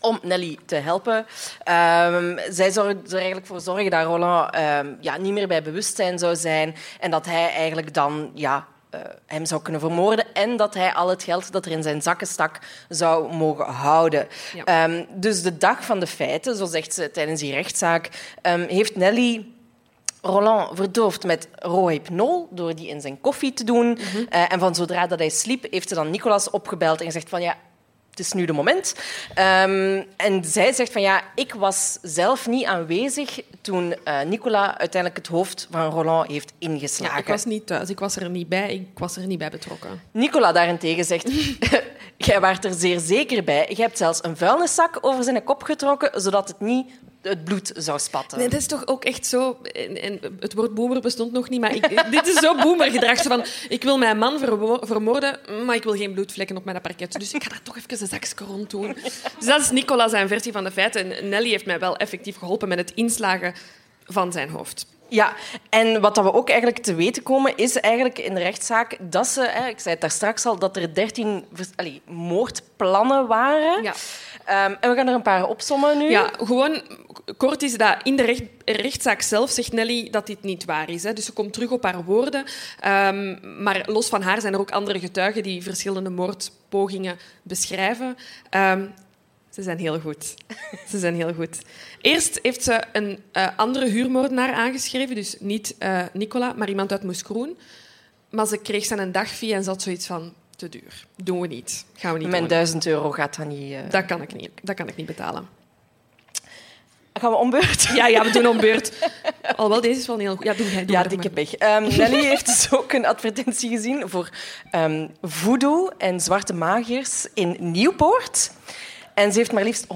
om Nelly te helpen. Ehm, zij zou er eigenlijk voor zorgen dat Roland ja, niet meer bij bewustzijn zou zijn en dat hij eigenlijk dan ja, eh, hem zou kunnen vermoorden en dat hij al het geld dat er in zijn zakken stak zou mogen houden. Ja. Dus de dag van de feiten, zo zegt ze tijdens die rechtszaak, heeft Nelly Roland verdoofd met rohypnol door die in zijn koffie te doen. Eh, en van zodra dat hij sliep, heeft ze dan Nicolas opgebeld en gezegd van ja, het is nu de moment. Ehm, en zij zegt van ja, ik was zelf niet aanwezig toen eh, Nicola uiteindelijk het hoofd van Roland heeft ingeslagen. Ja, ik was niet thuis, ik was er niet bij, ik was er niet bij betrokken. Nicola daarentegen zegt... Jij waart er zeer zeker bij. Je hebt zelfs een vuilniszak over zijn kop getrokken, zodat het niet het bloed zou spatten. Nee, dat is toch ook echt zo... En, en het woord boomer bestond nog niet, maar ik, dit is zo boomergedrag. Zo van, ik wil mijn man vermoorden, maar ik wil geen bloedvlekken op mijn parket. Dus ik ga daar toch even een zakje rond doen. Dus dat is Nicola zijn versie van de feiten. En Nelly heeft mij wel effectief geholpen met het inslagen van zijn hoofd. Ja, en wat dat we ook eigenlijk te weten komen, is eigenlijk in de rechtszaak dat ze, hè, ik zei het daar straks al, dat er dertien moordplannen waren. Ja. Ehm, en we gaan er een paar opsommen nu. Ja, gewoon kort is dat in de recht, rechtszaak zelf zegt Nelly dat dit niet waar is. Hè. Dus ze komt terug op haar woorden. Ehm, maar los van haar zijn er ook andere getuigen die verschillende moordpogingen beschrijven. Ehm, ze zijn heel goed. Ze zijn heel goed. Eerst heeft ze een eh, andere huurmoordenaar aangeschreven, dus niet eh, Nicola, maar iemand uit Moeskroen. Maar ze kreeg zijn een dagfee en zat zoiets van... Te duur. Doen we niet. Gaan we niet Mijn doen. duizend euro gaat dat niet... eh. Dat kan ik niet. Dat kan ik niet betalen. Gaan we ombeurt? Ja, ja, we doen om beurt. Alhoewel, deze is wel heel goed. Ja, doe jij. Doe Ja, maar, dikke pech. Ehm, Nelly heeft dus ook een advertentie gezien voor ehm voodoo en zwarte magiërs in Nieuwpoort. En ze heeft maar liefst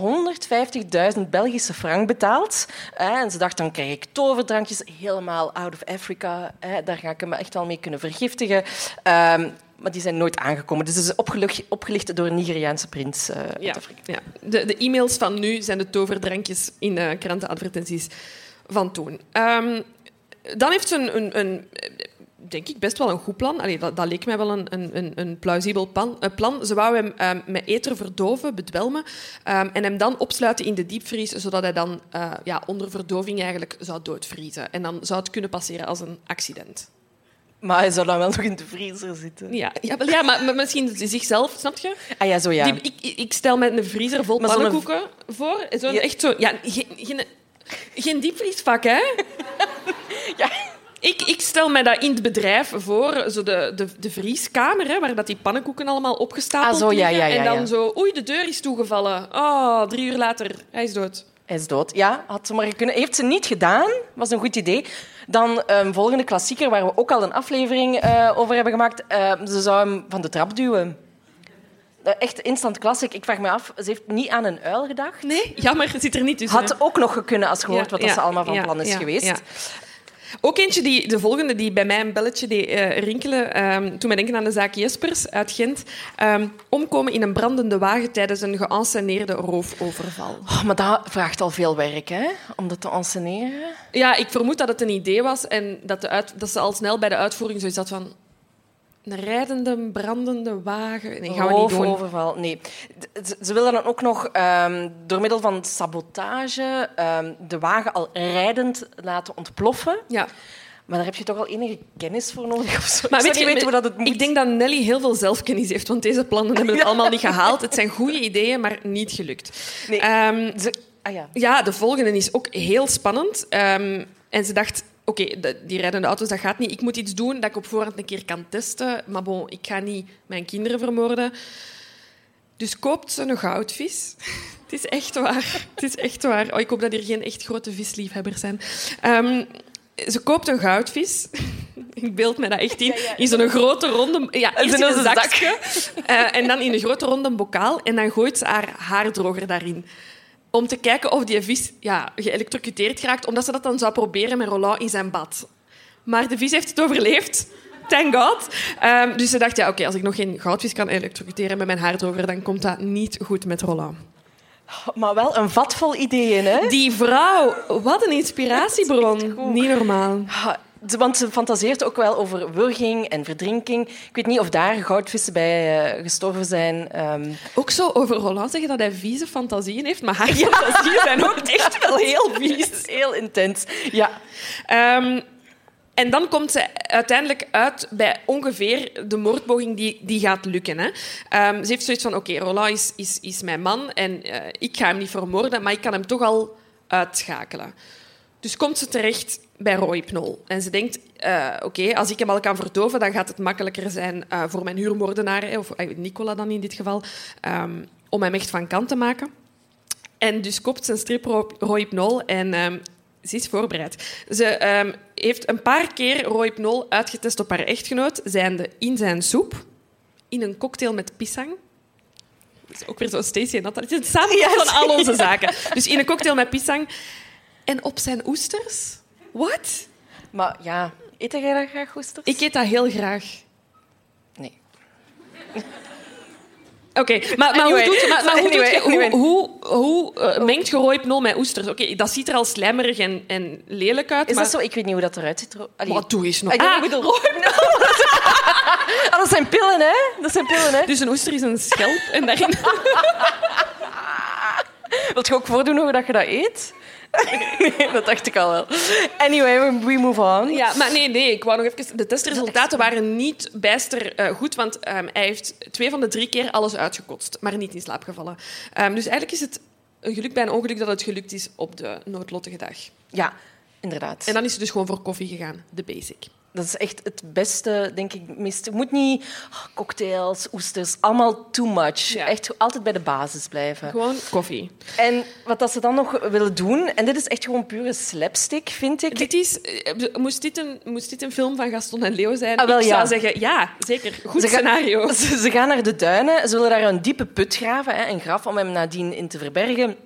150.000 Belgische frank betaald. En ze dacht, dan krijg ik toverdrankjes helemaal out of Africa. Daar ga ik me echt wel mee kunnen vergiftigen. Ehm, maar die zijn nooit aangekomen. Dus ze is opgelicht, opgelicht door een Nigeriaanse prins. eh, uit Ja, Afrika. ja. De, de e-mails van nu zijn de toverdrankjes in eh, krantenadvertenties van toen. Ehm, dan heeft ze een, een, een, denk ik, best wel een goed plan. Allee, dat, dat leek mij wel een, een, plausibel plan, eh, plan. Ze wou hem ehm, met eter verdoven, bedwelmen, ehm, en hem dan opsluiten in de diepvries, zodat hij dan ja, onder verdoving eigenlijk zou doodvriezen. En dan zou het kunnen passeren als een accident. Maar hij zou dan wel nog in de vriezer zitten. Ja, ja, wel, ja maar maar misschien zichzelf, snap je? Ah ja, zo ja. Die, ik, ik stel me een vriezer vol Maar pannenkoeken voor. Zo, Ja. Echt zo... Ja, geen, geen, geen diepvriesvak, hè? Ja. Ik, ik stel me dat in het bedrijf voor, zo de, de, de vrieskamer, hè, waar dat die pannenkoeken allemaal opgestapeld Ah, zo, ja, ja, ja, en dan zo, oei, de deur is toegevallen. Oh, drie uur later, hij is dood. Hij is dood. Ja, had ze maar kunnen. Heeft ze niet gedaan. Was een goed idee. Dan een volgende klassieker, waar we ook al een aflevering eh, over hebben gemaakt. Eh, ze zou hem van de trap duwen. Eh, Echt instant classic. Ik vraag me af, ze heeft niet aan een uil gedacht. Nee, jammer, het zit er niet tussen. Had ook nog gekund als Ja, wat dat ze allemaal van ja, plan is geweest. Ook eentje, die, de volgende, die bij mij een belletje deed eh, rinkelen. ehm toen mij denken aan de zaak Jespers uit Gent. Ehm, omkomen in een brandende wagen tijdens een geënsceneerde roofoverval. Oh, maar dat vraagt al veel werk, hè? Om dat te enceneren. Ja, ik vermoed dat het een idee was en dat, de uit, dat ze al snel bij de uitvoering zoiets had van... Een rijdende, brandende wagen... Nee, gaan we niet doen. Roofoverval, nee. Ze, willen dan ook nog ehm, door middel van sabotage ehm, de wagen al rijdend laten ontploffen. Ja. Maar daar heb je toch al enige kennis voor nodig? Of zo? Maar ik weet je, weten hoe dat het moet. ik denk dat Nelly heel veel zelfkennis heeft, want deze plannen hebben het allemaal niet gehaald. Het zijn goede ideeën, maar niet gelukt. Nee. Ehm, Ze- ah ja. Ja, de volgende is ook heel spannend. En ze dacht, oké, die rijdende auto's, dat gaat niet. Ik moet iets doen dat ik op voorhand een keer kan testen. Maar bon, ik ga niet mijn kinderen vermoorden. Dus koopt ze een goudvis. Het is echt waar. Het is echt waar. Oh, ik hoop dat hier geen echt grote visliefhebbers zijn. Ehm, ze koopt een goudvis. Ik beeld me dat echt in. In zo'n grote ronde... Ja, in een zakje. eh, en dan in een grote ronde bokaal. En dan gooit ze haar haardroger daarin om te kijken of die vis ja, geëlectrocuteerd raakt, omdat ze dat dan zou proberen met Roland in zijn bad. Maar de vis heeft het overleefd. Thank God. Ehm, dus ze dacht, ja, oké, als ik nog geen goudvis kan elektrocuteren met mijn haardroger, dan komt dat niet goed met Roland. Maar wel een vat vol ideeën, hè? Die vrouw, wat een inspiratiebron. Niet normaal. Ze- Want ze fantaseert ook wel over wurging en verdrinking. Ik weet niet of daar goudvissen bij eh, gestorven zijn. Ehm, Ook zo over Roland zeggen dat hij vieze fantasieën heeft, maar haar fantasieën zijn ook echt wel heel vies. heel intens. Ja. Ehm, en dan komt ze uiteindelijk uit bij ongeveer de moordpoging die, die gaat lukken. Hè. Ehm, ze heeft zoiets van, oké, Roland is, is, is mijn man en eh, ik ga hem niet vermoorden, maar ik kan hem toch al uitschakelen. Dus komt ze terecht bij Rohypnol. En ze denkt, eh, oké, als ik hem al kan verdoven, dan gaat het makkelijker zijn eh, voor mijn huurmoordenaar, hè, of eh, Nicola dan in dit geval, ehm, om hem echt van kant te maken. En dus koopt ze een strip ro- Rohypnol en ehm, ze is voorbereid. Ze ehm, heeft een paar keer Rohypnol uitgetest op haar echtgenoot, zijnde in zijn soep, in een cocktail met pisang. Dat is ook weer zo Stacey en Natalie. Het is een samenvat van al onze zaken. Dus in een cocktail met pisang. En op zijn oesters? Wat? Maar ja, eet jij dat graag oesters? Ik eet dat heel graag. Nee. Oké, maar, maar Anyway. hoe, doet je, maar, maar hoe, Anyway, doet je, anyway. hoe, hoe, hoe mengt je Rohypnol met oesters? Oké, dat ziet er al slijmerig en, en lelijk uit, Is maar... dat zo? Ik weet niet hoe dat eruit ziet. Allee. Wat doe eens nog? Ah, Ah, ik bedoel, Ah, dat zijn pillen, hè? Dat zijn pillen, hè? Dus een oester is een schelp en daarin... Wilt je ook voordoen hoe dat je dat eet? Nee, dat dacht ik al wel. Anyway, we move on. Ja, maar nee, nee, ik wou nog even... De testresultaten waren niet bijster eh, goed, want ehm, hij heeft twee van de drie keer alles uitgekotst, maar niet in slaap gevallen. Ehm, dus eigenlijk is het een geluk bij een ongeluk dat het gelukt is op de noodlottige dag. Ja, inderdaad. En dan is ze dus gewoon voor koffie gegaan, de basic. Dat is echt het beste, denk ik. Meest, je moet niet oh, cocktails, oesters, allemaal too much. Ja. Echt altijd bij de basis blijven. Gewoon koffie. En wat dat ze dan nog willen doen, en dit is echt gewoon pure slapstick, vind ik. Dit is, eh, moest, dit een, moest dit een film van Gaston en Leo zijn? Ah, wel, ik ja. zou zeggen, ja, zeker. Goed Ze gaan- scenario. Ze, ze gaan naar de duinen, ze willen daar een diepe put graven, hè, een graf, om hem nadien in te verbergen.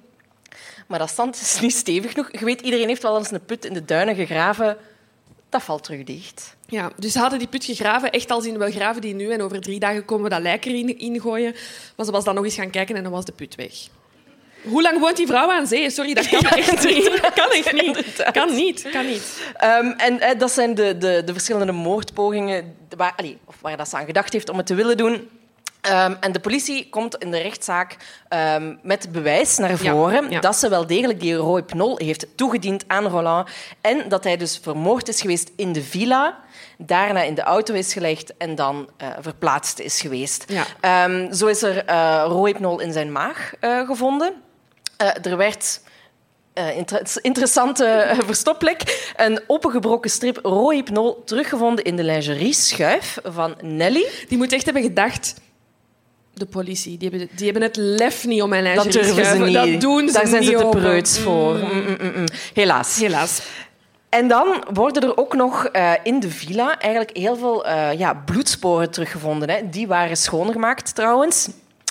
Maar dat zand is niet stevig genoeg. Je weet, iedereen heeft wel eens een put in de duinen gegraven. Dat valt terug dicht. Ja, dus ze hadden die put gegraven, echt als in, we graven die nu en over drie dagen komen we dat lijk erin ingooien. Maar ze was dan nog eens gaan kijken en dan was de put weg. Hoe lang woont die vrouw aan zee? Sorry, dat kan echt niet. Kan echt niet. Kan niet, kan niet. Ehm, en eh, dat zijn de, de, de verschillende moordpogingen waar, allee, of waar dat ze aan gedacht heeft om het te willen doen. Ehm, en de politie komt in de rechtszaak ehm, met bewijs naar voren ja. dat ze wel degelijk die Roy Pnol heeft toegediend aan Roland en dat hij dus vermoord is geweest in de villa, daarna in de auto is gelegd en dan eh, verplaatst is geweest. Ja. Ehm, zo is er eh Rohypnol in zijn maag eh, gevonden. Er werd inter- interessante eh, verstopplek. Een opengebroken strip Rohypnol teruggevonden in de lingerie-schuif van Nelly. Die moet echt hebben gedacht... De politie, die hebben, die hebben het lef niet om mijn lijstje Dat te durven ze schuiven. niet. Dat doen ze Daar zijn niet ze te preuts voor. Mm, mm, mm, mm. Helaas. Helaas. En dan worden er ook nog eh, in de villa eigenlijk heel veel eh, ja, bloedsporen teruggevonden. Hè. Die waren schoongemaakt trouwens.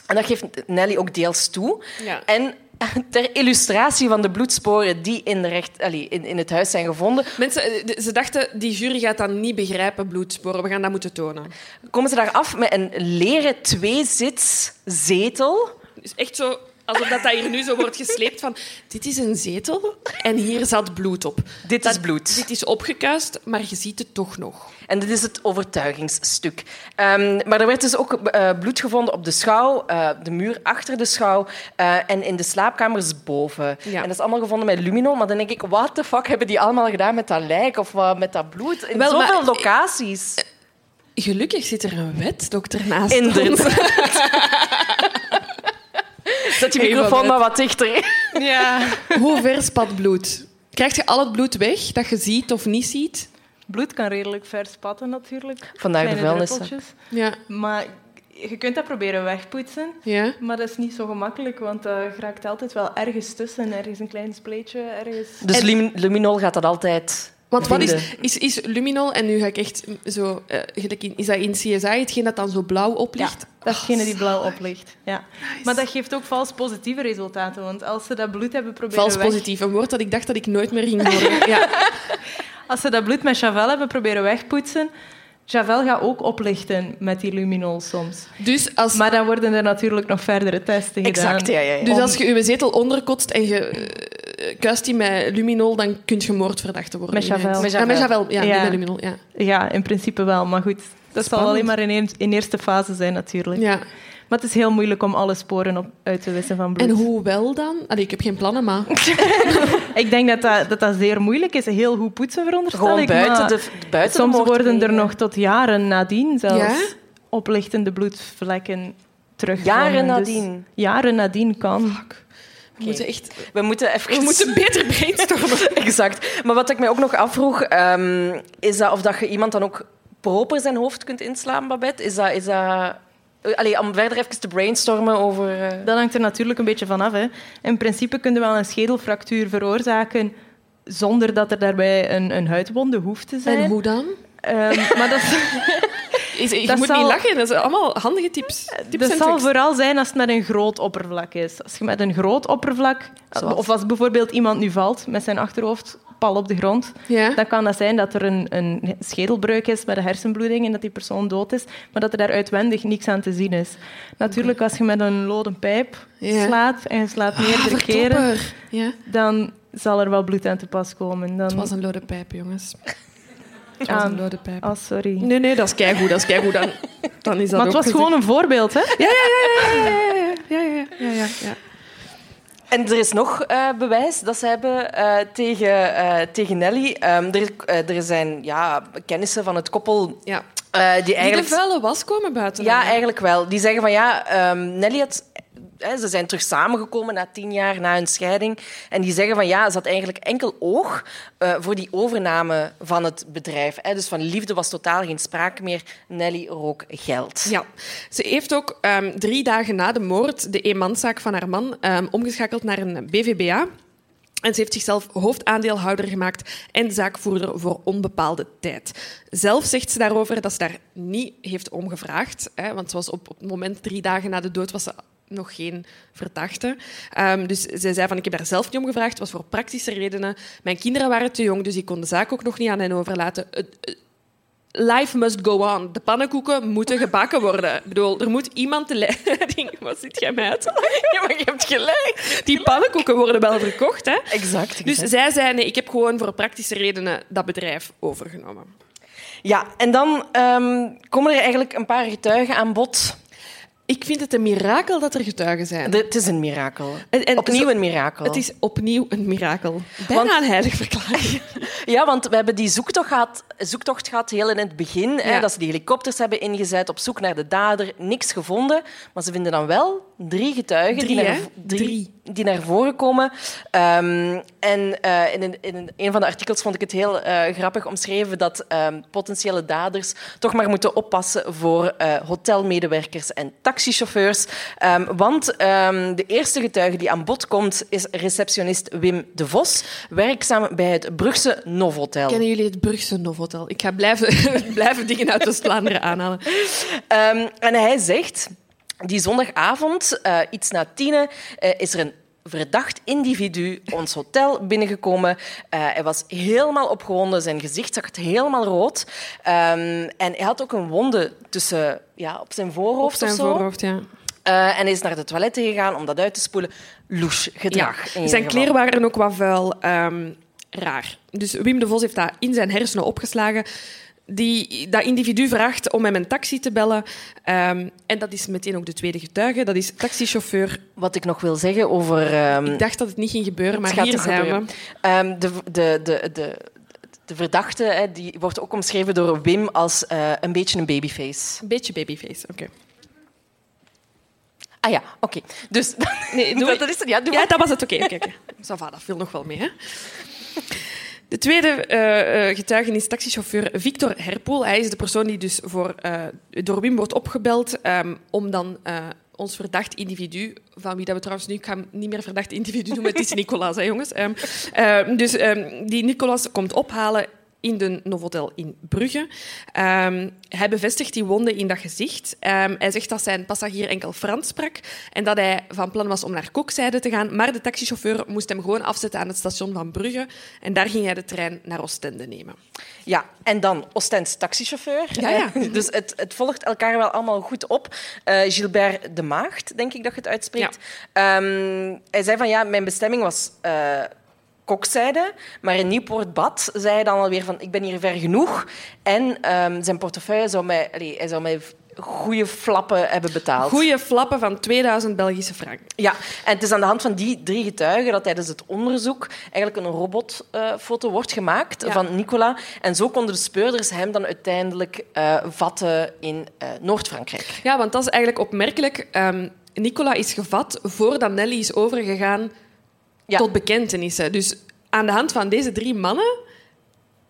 En dat geeft Nelly ook deels toe. Ja. En ter illustratie van de bloedsporen die in, de recht, allee, in, in het huis zijn gevonden, Mensen, eh, ze dachten, die jury gaat dat niet begrijpen, bloedsporen. We gaan dat moeten tonen. komen ze daar af met een leren tweezitszetel. Dus echt zo, alsof dat, dat hier nu zo wordt gesleept van... Dit is een zetel en hier zat bloed op. Dit Dat- is bloed. Dit is opgekuist, maar je ziet het toch nog. En dit is het overtuigingsstuk. Ehm, maar er werd dus ook eh, bloed gevonden op de schouw, eh, de muur achter de schouw eh, en in de slaapkamers boven. Ja. En dat is allemaal gevonden met luminol. Maar dan denk ik, what the fuck hebben die allemaal gedaan met dat lijk of wat, met dat bloed? In Wel, zoveel maar- locaties. Gelukkig zit er een wetdokter naast ons. Inderdaad. Zet je microfoon maar wat dichter. Ja. Hoe ver spat bloed? Krijg je al het bloed weg dat je ziet of niet ziet? Bloed kan redelijk ver spatten, natuurlijk. Vandaar de Kleine vuilnis. hè. druppeltjes. Ja. Maar je kunt dat proberen wegpoetsen. ja. Maar dat is niet zo gemakkelijk, want dat raakt altijd wel ergens tussen. Ergens een klein spleetje, ergens... Dus En- lum- luminol gaat dat altijd Want wat is, is, is luminol, en nu ga ik echt zo... eh, is dat in CSI hetgeen dat dan zo blauw Ja, oplicht? dat is degene die blauw oplicht. Ja. Maar dat geeft ook vals positieve resultaten, want als ze dat bloed hebben proberen Vals weg... positief, een woord dat ik dacht dat ik nooit meer ging horen. Ja. Als ze dat bloed met Javel hebben proberen wegpoetsen, Javel gaat ook oplichten met die luminol soms. Dus als, Maar dan worden er natuurlijk nog verdere testen gedaan. Exact, ja, ja, ja. dus als je je zetel onderkotst en je eh, kuist die met luminol, dan kun je moordverdachte worden. Met Javel. Met Ja, met Javel, ja, Ja. niet met luminol. Ja. Ja, in principe wel, maar goed. Dat zal alleen maar in, in eerste fase zijn, natuurlijk. Ja. Maar het is heel moeilijk om alle sporen op, uit te wissen van bloed. En hoe wel dan? Allee, ik heb geen plannen, maar... Ik denk dat dat, dat dat zeer moeilijk is. Heel goed poetsen, veronderstel Gewoon ik. buiten de, buiten soms de worden er nog tot jaren nadien zelfs Ja? oplichtende bloedvlekken teruggevonden. Jaren Dus nadien. jaren nadien kan. We moeten echt... We moeten even... We moeten beter brainstormen. Exact. Maar wat ik mij ook nog afvroeg, ehm, is dat of dat je iemand dan ook proper zijn hoofd kunt inslaan, Babette? Is dat... Is dat... Eh, Allee, om verder even te brainstormen over... eh, Dat hangt er natuurlijk een beetje van af. Hè. In principe kun je wel een schedelfractuur veroorzaken zonder dat er daarbij een, een huidwonde hoeft te zijn. En hoe dan? Ehm, maar dat, Is, je Dat moet zal- niet lachen, dat zijn allemaal handige tips. tips dat zal tricks. vooral zijn als het met een groot oppervlak is. Als je met een groot oppervlak, Zoals? of als bijvoorbeeld iemand nu valt met zijn achterhoofd pal op de grond, Ja? dan kan dat zijn dat er een, een schedelbreuk is met een hersenbloeding en dat die persoon dood is, maar dat er daar uitwendig niks aan te zien is. Natuurlijk, als je met een loden pijp Ja. slaat en je slaat Ah, meerdere keren. Ja? dan zal er wel bloed aan te pas komen. Dan, Het was een lode pijp, jongens. Het was een. Oh, sorry. Nee, nee, dat is keigoed. Dat is keigoed. Dan, dan is dat maar het was gewoon een voorbeeld, hè? Ja, ja, ja. ja, ja, ja, ja, ja. En er is nog uh, bewijs dat ze hebben uh, tegen, uh, tegen Nelly. Um, er, er zijn ja, kennissen van het koppel ja. die eigenlijk... Die de vuile was komen buiten. Ja, eigenlijk wel. Die zeggen van ja, um, Nelly had ze zijn terug samengekomen na tien jaar na hun scheiding. En die zeggen van ja, ze had eigenlijk enkel oog uh, voor die overname van het bedrijf. Hè. Dus van liefde was totaal geen sprake meer. Nelly rook geld. Ja, ze heeft ook um, drie dagen na de moord de eenmanszaak van haar man um, omgeschakeld naar een BVBA. En ze heeft zichzelf hoofdaandeelhouder gemaakt en zaakvoerder voor onbepaalde tijd. Zelf zegt ze daarover dat ze daar niet heeft omgevraagd. Hè, want ze was op, op het moment, drie dagen na de dood, was ze nog geen verdachte. Um, dus zij zei van, ik heb daar zelf niet om gevraagd. Het was voor praktische redenen. Mijn kinderen waren te jong, dus ik kon de zaak ook nog niet aan hen overlaten life must go on. De pannenkoeken moeten gebakken worden. Ik bedoel, er moet iemand leiding... Wat zit jij mij uit Ja, maar je hebt gelijk. Die pannenkoeken worden wel verkocht, hè? Exact. Dus zij zei, nee, ik heb gewoon voor praktische redenen dat bedrijf overgenomen. Ja, en dan um, komen er eigenlijk een paar getuigen aan bod ik vind het een mirakel dat er getuigen zijn. het is een mirakel. En, opnieuw een mirakel. Het is opnieuw een mirakel. Bijna want, een heilig verklaring. ja, want we hebben die zoektocht gehad, zoektocht gehad heel in het begin. Hè, dat ze die helikopters hebben ingezet op zoek naar de dader. Niks gevonden. Maar ze vinden dan wel drie getuigen drie, die, naar, drie. Die naar voren komen. Um, en uh, in, een, in, een van de artikels vond ik het heel uh, grappig omschreven dat um, potentiële daders toch maar moeten oppassen voor uh, hotelmedewerkers en taxichauffeurs. Um, want de eerste getuige die aan bod komt is receptionist Wim de Vos, werkzaam bij het Brugse Novotel. Kennen jullie het Brugse Novotel? Ik ga blijven, blijven dingen uit West-Vlaanderen aanhalen. en hij zegt... Die zondagavond, uh, iets na tienen, uh, is er een verdacht individu ons hotel binnengekomen. Uh, hij was helemaal opgewonden, zijn gezicht zag het helemaal rood. Um, en hij had ook een wonde tussen, ja, op zijn voorhoofd. Op zijn voorhoofd, ja. Uh, en is naar de toiletten gegaan om dat uit te spoelen. Louche gedrag. Ja. Zijn kleren waren ook wat vuil. Um, raar. Dus Wim de Vos heeft dat in zijn hersenen opgeslagen die dat individu vraagt om hem een taxi te bellen. Um, en dat is meteen ook de tweede getuige. Dat is taxichauffeur. Wat ik nog wil zeggen over... Um, ik dacht dat het niet ging gebeuren, maar hier zijn. Um, de, de, de, de, de verdachte hè, die wordt ook omschreven door Wim als uh, een beetje een babyface. Een beetje babyface, oké. Okay. Ah ja, oké. Okay. Dus nee, dat, is het. Ja, dat was het. Oké, okay, oké. Okay, dat viel nog wel mee. Hè? De tweede uh, getuige is taxichauffeur Victor Herpoel. Hij is de persoon die dus voor, uh, door Wim wordt opgebeld um, om dan uh, ons verdacht individu, van wie dat we trouwens nu, ik ga hem niet meer verdacht individu noemen, het is Nicolas, hè, jongens. Um, dus um, die Nicolas komt ophalen in de Novotel in Brugge. Um, hij bevestigt die wonden in dat gezicht. Um, hij zegt dat zijn passagier enkel Frans sprak en dat hij van plan was om naar Kokzijde te gaan, maar de taxichauffeur moest hem gewoon afzetten aan het station van Brugge en daar ging hij de trein naar Oostende nemen. Ja, en dan Oostends taxichauffeur. Ja, ja. Dus het, het, volgt elkaar wel allemaal goed op. Uh, Gilbert de Maagd, denk ik dat je het uitspreekt. Ja. Um, hij zei van ja, mijn bestemming was... Uh, Maar in Nieuwpoort-Bad zei hij dan alweer van ik ben hier ver genoeg. En um, zijn portefeuille zou mij, hij zou mij goede flappen hebben betaald. Goede flappen van 2000 Belgische frank. Ja, en het is aan de hand van die drie getuigen dat tijdens het onderzoek eigenlijk een robotfoto uh, wordt gemaakt ja. van Nicola. En zo konden de speurders hem dan uiteindelijk uh, vatten in uh, Noord-Frankrijk. Ja, want dat is eigenlijk opmerkelijk. Um, Nicola is gevat voordat Nelly is overgegaan ja. tot bekentenissen. Dus aan de hand van deze drie mannen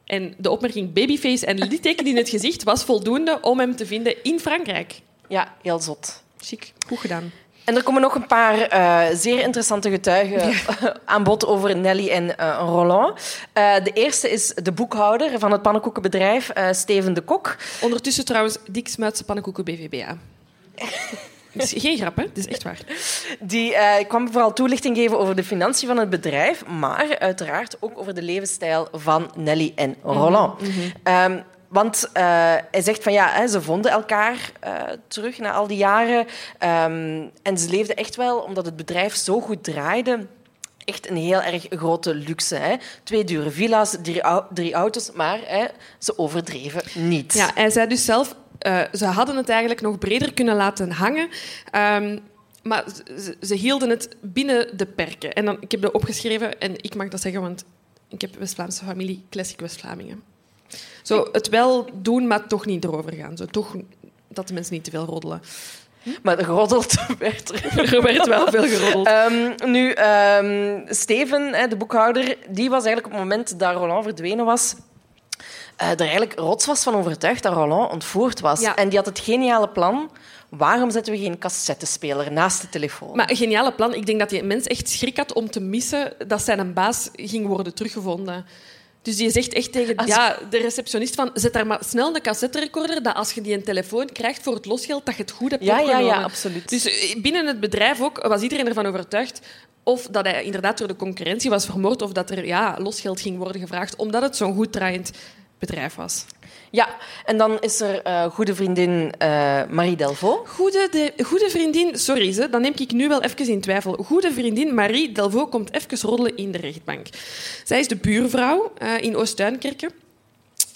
en de opmerking babyface en litteken in het gezicht was voldoende om hem te vinden in Frankrijk. Ja, heel zot. Chic, goed gedaan. En er komen nog een paar uh, zeer interessante getuigen ja. aan bod over Nelly en uh, Roland. Uh, de eerste is de boekhouder van het pannenkoekenbedrijf, Steven de Kok. Ondertussen trouwens Dick Smuitse Pannenkoeken BVBA. Het is geen grap, hè? Het is echt waar. Die uh, kwam vooral toelichting geven over de financiën van het bedrijf, maar uiteraard ook over de levensstijl van Nelly en Roland. Mm -hmm. um, want uh, hij zegt van ja, hè, ze vonden elkaar uh, terug na al die jaren. Um, en ze leefden echt wel, omdat het bedrijf zo goed draaide, echt een heel erg grote luxe. Hè? Twee dure villa's, drie, drie auto's, maar hè, ze overdreven niet. Ja, hij zei dus zelf, uh, ze hadden het eigenlijk nog breder kunnen laten hangen. Um, maar ze, ze, hielden het binnen de perken. En dan, ik heb dat opgeschreven en ik mag dat zeggen, want ik heb West-Vlaamse familie, classic West-Vlamingen. Zo het wel doen, maar toch niet erover gaan. Zo toch dat de mensen niet te veel roddelen. Maar geroddeld werd er. Er werd wel veel geroddeld. Ehm, nu, ehm, Steven, de boekhouder, die was eigenlijk op het moment dat Roland verdwenen was... eh, er eigenlijk rots was van overtuigd dat Roland ontvoerd was. Ja. En die had het geniale plan... Waarom zetten we geen cassettespeler naast de telefoon? Maar een geniale plan. Ik denk dat die mens echt schrik had om te missen dat zijn baas ging worden teruggevonden. Dus die zegt echt tegen Als- ja, de receptionist van zet daar maar snel een cassetterecorder dat als je die een telefoon krijgt voor het losgeld, dat je het goed hebt Ja, ja, ja, absoluut. Dus eh, binnen het bedrijf ook was iedereen ervan overtuigd of dat hij inderdaad door de concurrentie was vermoord of dat er ja, losgeld ging worden gevraagd omdat het zo'n goed draaiend bedrijf was. Ja, en dan is er eh, goede vriendin eh, Marie Delvaux. Goede, de, goede vriendin, sorry, ze, dan neem ik nu wel even in twijfel. Goede vriendin Marie Delvaux komt even roddelen in de rechtbank. Zij is de buurvrouw eh, in Oost-Duinkerke.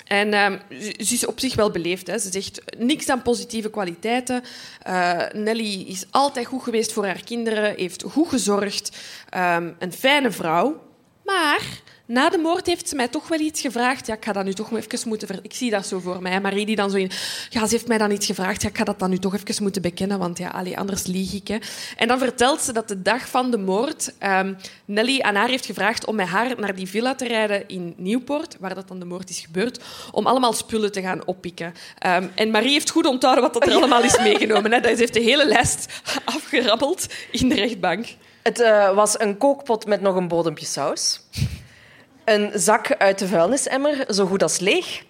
En ehm, ze, is op zich wel beleefd. Hè. Ze zegt niks aan positieve kwaliteiten. Eh, Nelly is altijd goed geweest voor haar kinderen, heeft goed gezorgd. Ehm, een fijne vrouw. Maar na de moord heeft ze mij toch wel iets gevraagd. Ja, ik ga dat nu toch even moeten... Ver... Ik zie dat zo voor mij. Marie die dan zo in... Ja, ze heeft mij dan iets gevraagd. Ja, ik ga dat dan nu toch even moeten bekennen, want ja, allee, anders lieg ik. Hè. En dan vertelt ze dat de dag van de moord ehm, Nelly aan haar heeft gevraagd om met haar naar die villa te rijden in Nieuwpoort, waar dat dan de moord is gebeurd, om allemaal spullen te gaan oppikken. Ehm, en Marie heeft goed onthouden wat dat er allemaal is meegenomen. Hè. Ze heeft de hele lijst afgerabbeld in de rechtbank. Het eh, was een kookpot met nog een bodempje saus. Een zak uit de vuilnisemmer, zo goed als leeg.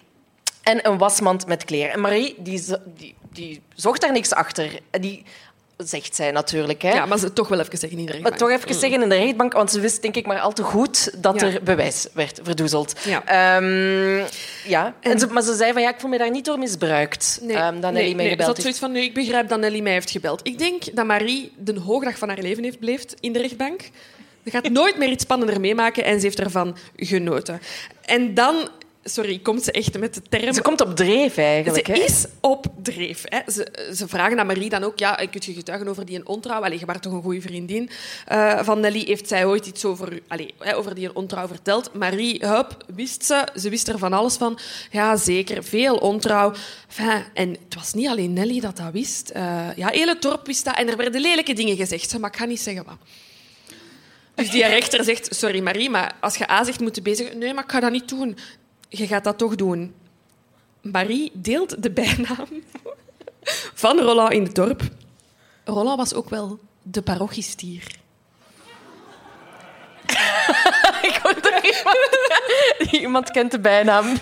En een wasmand met kleren. En Marie, die, die, die zocht daar niks achter. Die zegt zij natuurlijk. Hè. Ja, maar ze toch wel even zeggen in de Maar rechtbank. toch even zeggen in de rechtbank, want ze wist denk ik maar al te goed dat Ja. er bewijs werd verdoezeld. Ja. Ehm, ja. En ze, maar ze zei van ja, ik voel me daar niet door misbruikt. Nee, ehm, dat nee, Nelly mij nee. Gebeld zoiets van, nu, ik begrijp dat Nelly mij heeft gebeld. Ik denk dat Marie de hoogdag van haar leven heeft beleefd in de rechtbank. Ze gaat nooit meer iets spannender meemaken en ze heeft ervan genoten. En dan, sorry, komt ze echt met de term... Ze komt op dreef eigenlijk. Ze hè. is op dreef. Hè. Ze, ze vragen aan Marie dan ook, ja, kun je getuigen over die een ontrouw? Allee, je was toch een goede vriendin eh, van Nelly. Heeft zij ooit iets over, allee, over die een ontrouw verteld? Marie, hup, wist ze. Ze wist er van alles van. Ja, zeker. Veel ontrouw. Enfin, en het was niet alleen Nelly dat dat wist. Eh, ja, heel het dorp wist dat. En er werden lelijke dingen gezegd, maar ik ga niet zeggen wat. Dus die rechter zegt, sorry Marie, maar als je A zegt, moet je B zeggen. Nee, maar ik ga dat niet doen. Je gaat dat toch doen. Marie deelt de bijnaam van Roland in het dorp. Roland was ook wel de parochiestier. Ik hoor er iemand, iemand kent de bijnaam.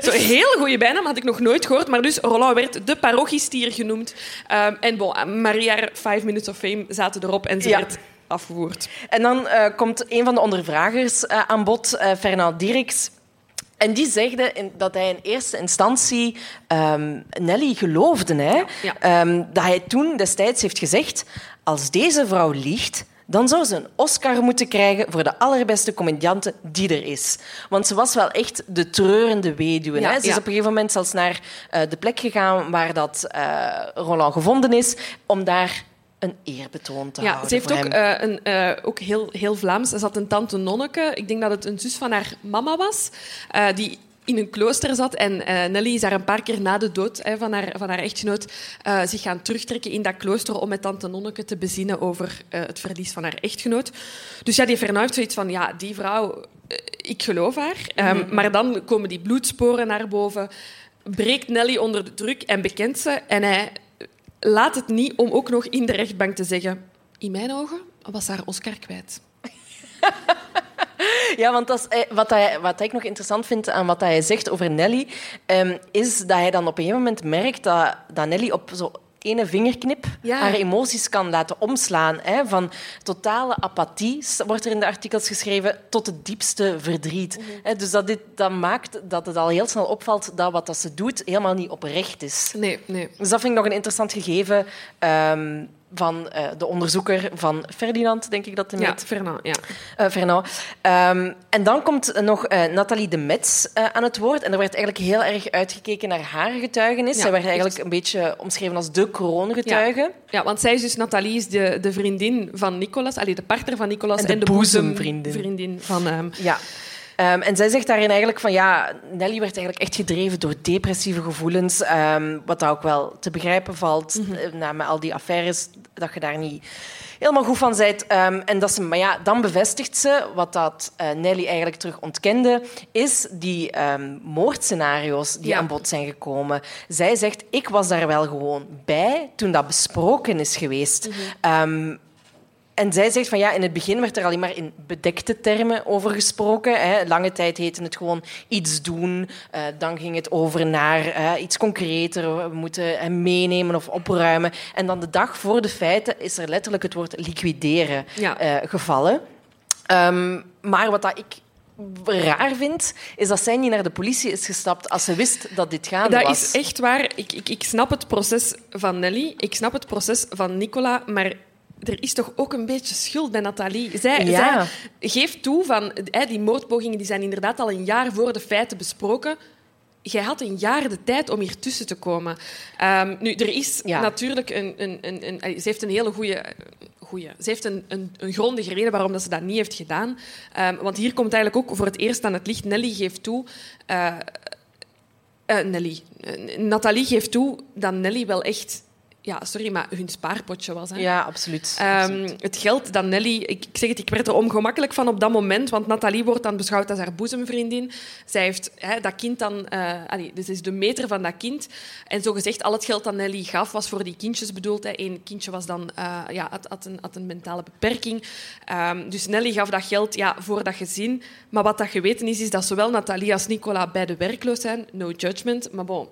Zo'n hele goede bijnaam had ik nog nooit gehoord, maar dus Roland werd de parochiestier genoemd. Ehm, en bon, Marie, haar Five Minutes of Fame zaten erop en ze Ja. werd afgevoerd. En dan eh, komt een van de ondervragers eh, aan bod, eh Fernand Dirks. En die zegde in- dat hij in eerste instantie ehm, Nelly geloofde. Hè? Ja. Ehm, dat hij toen destijds heeft gezegd... Als deze vrouw liegt, dan zou ze een Oscar moeten krijgen voor de allerbeste comediante die er is. Want ze was wel echt de treurende weduwe. Ja, hè? Ze is op een gegeven moment zelfs naar de plek gegaan waar dat, Roland gevonden is, om daar een eerbetoon te Ja, houden ze heeft voor ook, hem. eh, een, eh, ook heel, heel Vlaams. Ze had een tante Nonneke. Ik denk dat het een zus van haar mama was. eh, die in een klooster zat. En Nelly is daar een paar keer na de dood hè, van, haar, van haar echtgenoot zich gaan terugtrekken in dat klooster om met tante Nonneke te bezinnen over het verlies van haar echtgenoot. Dus ja, die heeft zoiets van, ja, die vrouw, ik geloof haar. Ehm, Maar dan komen die bloedsporen naar boven. Breekt Nelly onder de druk en bekent ze. En hij laat het niet om ook nog in de rechtbank te zeggen... In mijn ogen was haar Oscar kwijt. Ja, want dat is, eh, wat, hij, wat ik nog interessant vind aan wat hij zegt over Nelly, ehm, is dat hij dan op een gegeven moment merkt dat, dat Nelly op zo'n ene vingerknip Ja. haar emoties kan laten omslaan. Hè, van totale apathie, wordt er in de artikels geschreven, tot het diepste verdriet. Hè, dus dat, dit, dat maakt dat het al heel snel opvalt dat wat dat ze doet helemaal niet oprecht is. Nee, nee. Dus dat vind ik nog een interessant gegeven ehm, van eh, de onderzoeker van Ferdinand, denk ik dat hij Ja. Fernand, ja. Eh, Fernand. Ehm, en dan komt nog eh, Nathalie de Metz aan het woord. En er werd eigenlijk heel erg uitgekeken naar haar getuigenis. Ja, Zij werd echt. eigenlijk een beetje omschreven als de kroongetuige. Ja, want zij is dus, Nathalie is de, de vriendin van Nicolas, allee, de partner van Nicolas En de en de boezemvriendin. van hem. Ja. Ehm, en zij zegt daarin eigenlijk van ja, Nelly werd eigenlijk echt gedreven door depressieve gevoelens, ehm, wat ook wel te begrijpen valt mm na met al die affaires, dat je daar niet helemaal goed van bent. Ehm, en dat ze, maar ja, dan bevestigt ze wat dat uh, Nelly eigenlijk terug ontkende, is die um, moordscenario's die aan bod zijn gekomen. Zij zegt, ik was daar wel gewoon bij toen dat besproken is geweest. Mm en zij zegt van ja, in het begin werd er alleen maar in bedekte termen over gesproken. Hè. Lange tijd heette het gewoon iets doen. Uh, dan ging het over naar uh, iets concreter. We moeten hem meenemen of opruimen. En dan de dag voor de feiten is er letterlijk het woord liquideren ja. uh, gevallen. Um, maar wat dat ik raar vind, is dat zij niet naar de politie is gestapt als ze wist dat dit gaande dat was. Dat is echt waar. Ik, ik, ik snap het proces van Nelly, ik snap het proces van Nicola, maar er is toch ook een beetje schuld bij Nathalie. Zij, zij geeft toe van die moordpogingen die zijn inderdaad al een jaar voor de feiten besproken. Jij had een jaar de tijd om hier tussen te komen. Um, nu, er is natuurlijk een, een, een, een, Ze heeft een hele goede. Goeie. Ze heeft een, een, grondige reden waarom dat ze dat niet heeft gedaan. Um, want hier komt eigenlijk ook voor het eerst aan het licht. Nelly geeft toe. Uh, uh, Nelly. Nathalie geeft toe dat Nelly wel echt ja, sorry, maar hun spaarpotje was. Hè. Ja, absoluut. Um, het geld dat Nelly... Ik, ik, zeg het, ik werd er ongemakkelijk van op dat moment, want Nathalie wordt dan beschouwd als haar boezemvriendin. Zij heeft hè, dat kind dan... Uh, allee, dus is de meter van dat kind. En zo gezegd, al het geld dat Nelly gaf, was voor die kindjes bedoeld. Eén kindje was dan, uh, ja, had, had, een, had een mentale beperking. Um, dus Nelly gaf dat geld ja, voor dat gezin. Maar wat dat geweten is, is dat zowel Nathalie als Nicola beide werkloos zijn. No judgment. Maar bon,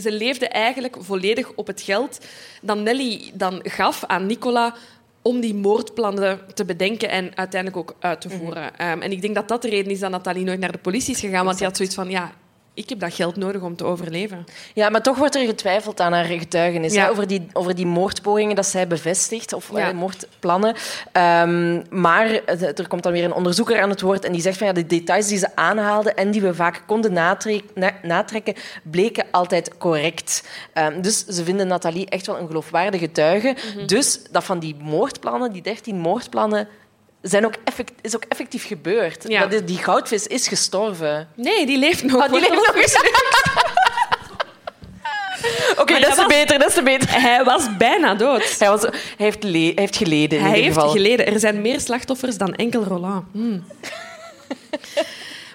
ze leefde eigenlijk volledig op het geld dat Nelly dan gaf aan Nicola om die moordplannen te bedenken en uiteindelijk ook uit te voeren. Mm um, en ik denk dat dat de reden is dat Nathalie nooit naar de politie is gegaan, want die had zoiets van, ja, ik heb dat geld nodig om te overleven. Ja, maar toch wordt er getwijfeld aan haar getuigenis. Ja. Hè, over, die, over die moordpogingen dat zij bevestigt, of ja. moordplannen. Um, maar er komt dan weer een onderzoeker aan het woord en die zegt van ja, de details die ze aanhaalde en die we vaak konden natrekken, natrekken bleken altijd correct. Um, dus ze vinden Nathalie echt wel een geloofwaardige getuige. Mm -hmm. Dus dat van die moordplannen, die dertien moordplannen, zijn ook effect, is ook effectief gebeurd. Ja. Dat die goudvis is gestorven. Nee, die leeft nog. Oh, die leeft nog Oké, okay, dat is te beter, dat is te beter. Hij was bijna dood. Hij, was, hij heeft, le heeft geleden, in Hij heeft geval. geleden. Er zijn meer slachtoffers dan enkel Roland. Hmm.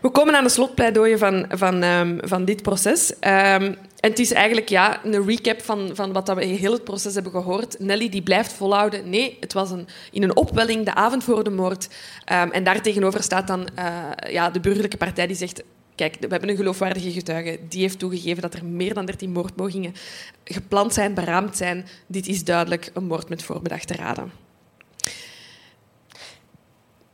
We komen aan de slotpleidooien van, van, um, van dit proces. Um, en het is eigenlijk ja, een recap van, van wat we heel het proces hebben gehoord. Nelly die blijft volhouden. Nee, het was een, in een opwelling de avond voor de moord. Um, en daartegenover staat dan uh, ja, de burgerlijke partij die zegt... Kijk, we hebben een geloofwaardige getuige. Die heeft toegegeven dat er meer dan 13 moordpogingen gepland zijn, beraamd zijn. Dit is duidelijk een moord met voorbedachte raden.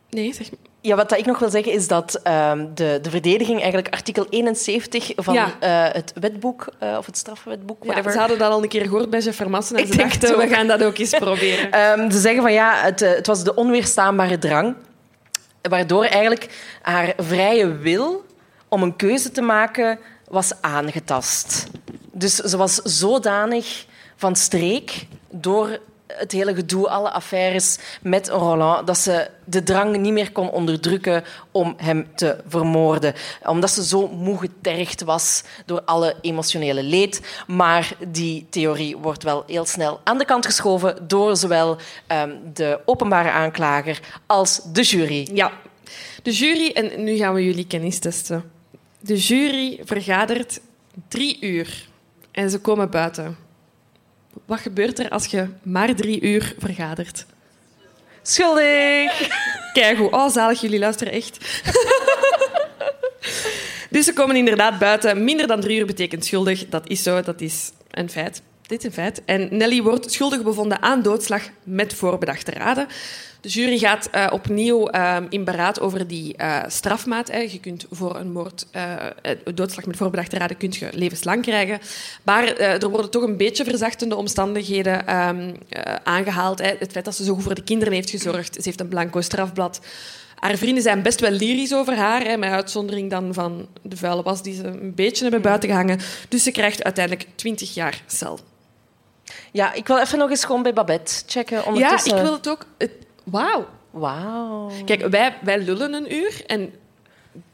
Nee, zeg maar. Ja, wat ik nog wil zeggen is dat um, de, de verdediging eigenlijk artikel 71 van ja. uh, het wetboek, uh, of het strafwetboek, whatever. Ja, ze hadden dat al een keer gehoord bij Jeff Vermassen en ik ze dachten, we gaan dat ook eens proberen. um, ze zeggen van ja, het, het was de onweerstaanbare drang, waardoor eigenlijk haar vrije wil om een keuze te maken was aangetast. Dus ze was zodanig van streek door het hele gedoe, alle affaires met Roland, dat ze de drang niet meer kon onderdrukken om hem te vermoorden. Omdat ze zo moe getergd was door alle emotionele leed. Maar die theorie wordt wel heel snel aan de kant geschoven door zowel um, de openbare aanklager als de jury. Ja, de jury, en nu gaan we jullie kennis testen. De jury vergadert drie uur en ze komen buiten. Wat gebeurt er als je maar drie uur vergadert? Schuldig! Kijk hoe oh, zalig, jullie luisteren echt. dus ze komen inderdaad buiten. Minder dan drie uur betekent schuldig. Dat is zo, dat is een feit. Dit is een feit. En Nelly wordt schuldig bevonden aan doodslag met voorbedachte raden. De jury gaat uh, opnieuw uh, in beraad over die uh, strafmaat. Hè. Je kunt voor een moord, doodslag met voorbedachte raden, kunt je levenslang krijgen. Maar er worden toch een beetje verzachtende omstandigheden um, aangehaald. Hè. Het feit dat ze zo goed voor de kinderen heeft gezorgd. Ze heeft een blanco strafblad. Haar vrienden zijn best wel lyrisch over haar, hè, met uitzondering dan van de vuile was die ze een beetje hebben buiten gehangen. Dus ze krijgt uiteindelijk 20 jaar cel. Ja, ik wil even nog eens gewoon bij Babette checken. Ja, ik wil het ook. Het, Wauw. Wauw. Kijk, wij, wij lullen een uur en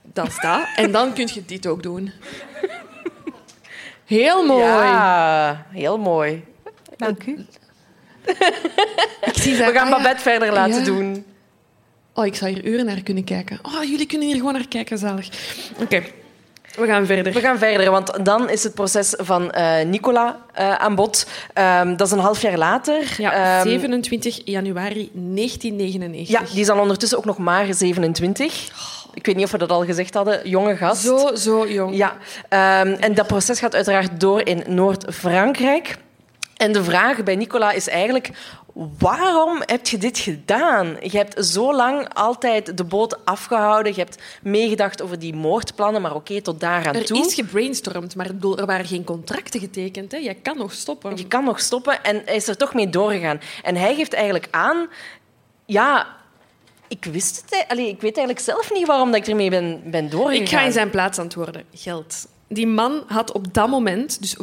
dat is dat. En dan kun je dit ook doen. Heel mooi. Ja, heel mooi. Dank u. Ik zie We gaan ah, ja. Babette verder laten Ja. doen. Oh, ik zou hier uren naar kunnen kijken. Oh, jullie kunnen hier gewoon naar kijken, zalig. Oké, we gaan verder. We gaan verder, want dan is het proces van eh, Nicola eh, aan bod. Ehm, dat is een half jaar later. Ja, Ehm, 27 januari 1999. ja, die is dan ondertussen ook nog maar 27. Ik weet niet of we dat al gezegd hadden. Jonge gast. Zo, zo jong. Ja, ehm, en dat proces gaat uiteraard door in Noord-Frankrijk. En de vraag bij Nicola is eigenlijk... Waarom heb je dit gedaan? Je hebt zo lang altijd de boot afgehouden. Je hebt meegedacht over die moordplannen, maar oké, tot daar aan Er toe. is gebrainstormd, maar er waren geen contracten getekend. Hè. Jij kan nog stoppen. Je kan nog stoppen en hij is er toch mee doorgegaan. En hij geeft eigenlijk aan... Ja, ik wist het... Allee, ik weet eigenlijk zelf niet waarom dat ik ermee ben, ben doorgegaan. Ik ga in zijn plaats antwoorden. Geld. Die man had op dat moment, dus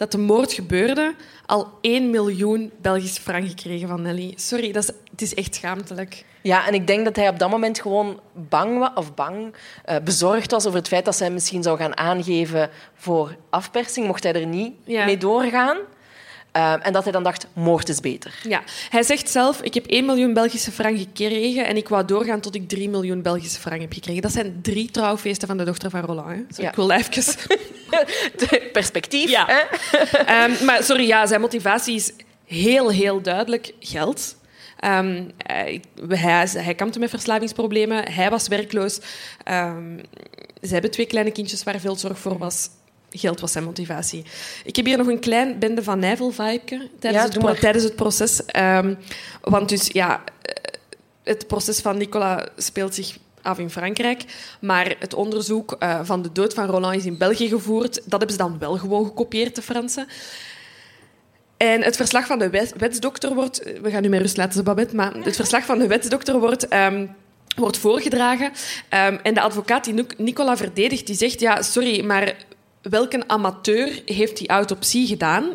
voordat de moord gebeurde, al 1 miljoen Belgische frank gekregen van Nelly. Sorry, dat is, het is echt schaamtelijk. Ja, en ik denk dat hij op dat moment gewoon bang was, of bang, eh, bezorgd was over het feit dat zij misschien zou gaan aangeven voor afpersing, mocht hij er niet Ja. mee doorgaan. Eh, en dat hij dan dacht, moord is beter. Ja, hij zegt zelf, ik heb 1 miljoen Belgische frank gekregen en ik wou doorgaan tot ik 3 miljoen Belgische frank heb gekregen. Dat zijn drie trouwfeesten van de dochter van Roland. Hè. Ja. Ik wil even... Perspectief, Ja. hè? Ehm, maar sorry, ja, zijn motivatie is heel, heel duidelijk geld. Ehm, hij, hij, hij kampte met verslavingsproblemen, hij was werkloos. Ehm, ze hebben twee kleine kindjes waar veel zorg voor was. Geld was zijn motivatie. Ik heb hier nog een klein bende van Nijvel-vibe tijdens, Ja, tijdens het proces. Ehm, want dus, ja, eh, het proces van Nicolas speelt zich af in Frankrijk. Maar het onderzoek eh, van de dood van Roland is in België gevoerd. Dat hebben ze dan wel gewoon gekopieerd, de Fransen. En het verslag van de wet- wetsdokter wordt... We gaan nu met rust laten, Babette. Maar het verslag van de wetsdokter wordt... ehm, wordt voorgedragen. Ehm, en de advocaat die Nic- Nicola verdedigt, die zegt... Ja, sorry, maar welke amateur heeft die autopsie gedaan?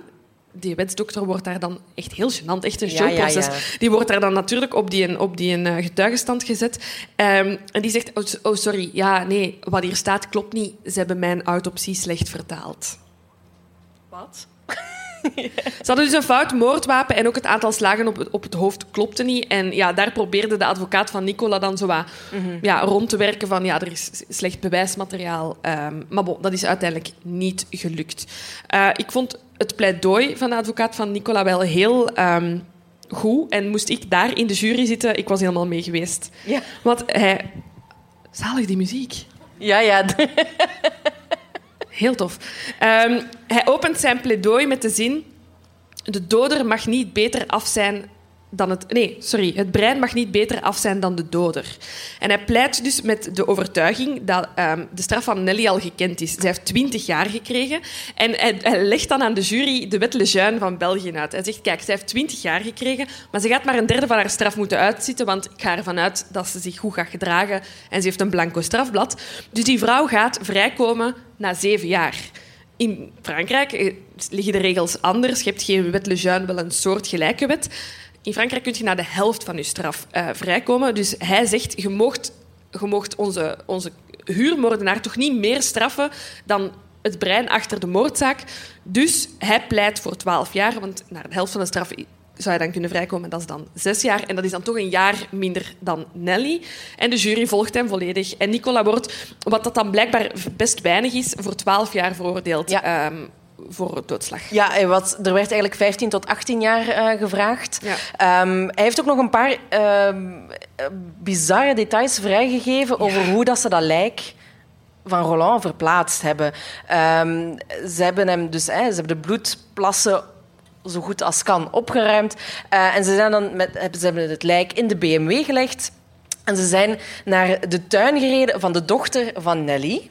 Die wetsdokter wordt daar dan echt heel gênant, echt een Ja, ja, showproces. ja. Die wordt daar dan natuurlijk op die, op die eh, getuigenstand gezet. Ehm, en die zegt, oh, oh, sorry, ja, nee, wat hier staat klopt niet. Ze hebben mijn autopsie slecht vertaald. Wat? Ze hadden dus een fout moordwapen en ook het aantal slagen op, het- op het hoofd klopte niet. En ja, daar probeerde de advocaat van Nicola dan zo wat, ja, rond te werken van ja, er is slecht bewijsmateriaal. Ehm, maar bon, dat is uiteindelijk niet gelukt. Eh, ik vond het pleidooi van de advocaat van Nicola wel heel ehm, goed. En moest ik daar in de jury zitten, ik was helemaal mee geweest. Ja, Want hij... Zalig, die muziek. ja. ja. Heel tof. Ehm, hij opent zijn pleidooi met de zin... De doder mag niet beter af zijn dan het... Nee, sorry. Het brein mag niet beter af zijn dan de doder. En hij pleit dus met de overtuiging dat ehm, de straf van Nelly al gekend is. Zij heeft 20 jaar gekregen. En hij, legt dan aan de jury de wet Lejeune van België uit. Hij zegt, kijk, zij heeft 20 jaar gekregen, maar ze gaat maar een derde van haar straf moeten uitzitten, want ik ga ervan uit dat ze zich goed gaat gedragen en ze heeft een blanco strafblad. Dus die vrouw gaat vrijkomen na zeven jaar. In Frankrijk eh, liggen de regels anders. Je hebt geen wet Lejeune, wel een soort gelijke wet. In Frankrijk kun je na de helft van je straf eh, vrijkomen. Dus hij zegt, je moogt, je onze, onze huurmoordenaar toch niet meer straffen dan het brein achter de moordzaak. Dus hij pleit voor 12 jaar, want na de helft van de straf zou je dan kunnen vrijkomen. Dat is dan zes jaar. En dat is dan toch een jaar minder dan Nelly. En de jury volgt hem volledig. En Nicola wordt, wat dat dan blijkbaar best weinig is, voor 12 jaar veroordeeld Ja. ehm, voor doodslag. Ja, hij was, er werd eigenlijk 15 tot 18 jaar eh, gevraagd. Ja. Ehm, hij heeft ook nog een paar ehm, eh, bizarre details vrijgegeven over hoe dat ze dat lijk van Roland verplaatst hebben. Ze hebben hem dus, hè, ze hebben de bloedplassen zo goed als kan opgeruimd. Eh, en ze, zijn dan met, hebben- ze hebben het lijk in de BMW gelegd. En ze zijn naar de tuin gereden van de dochter van Nelly.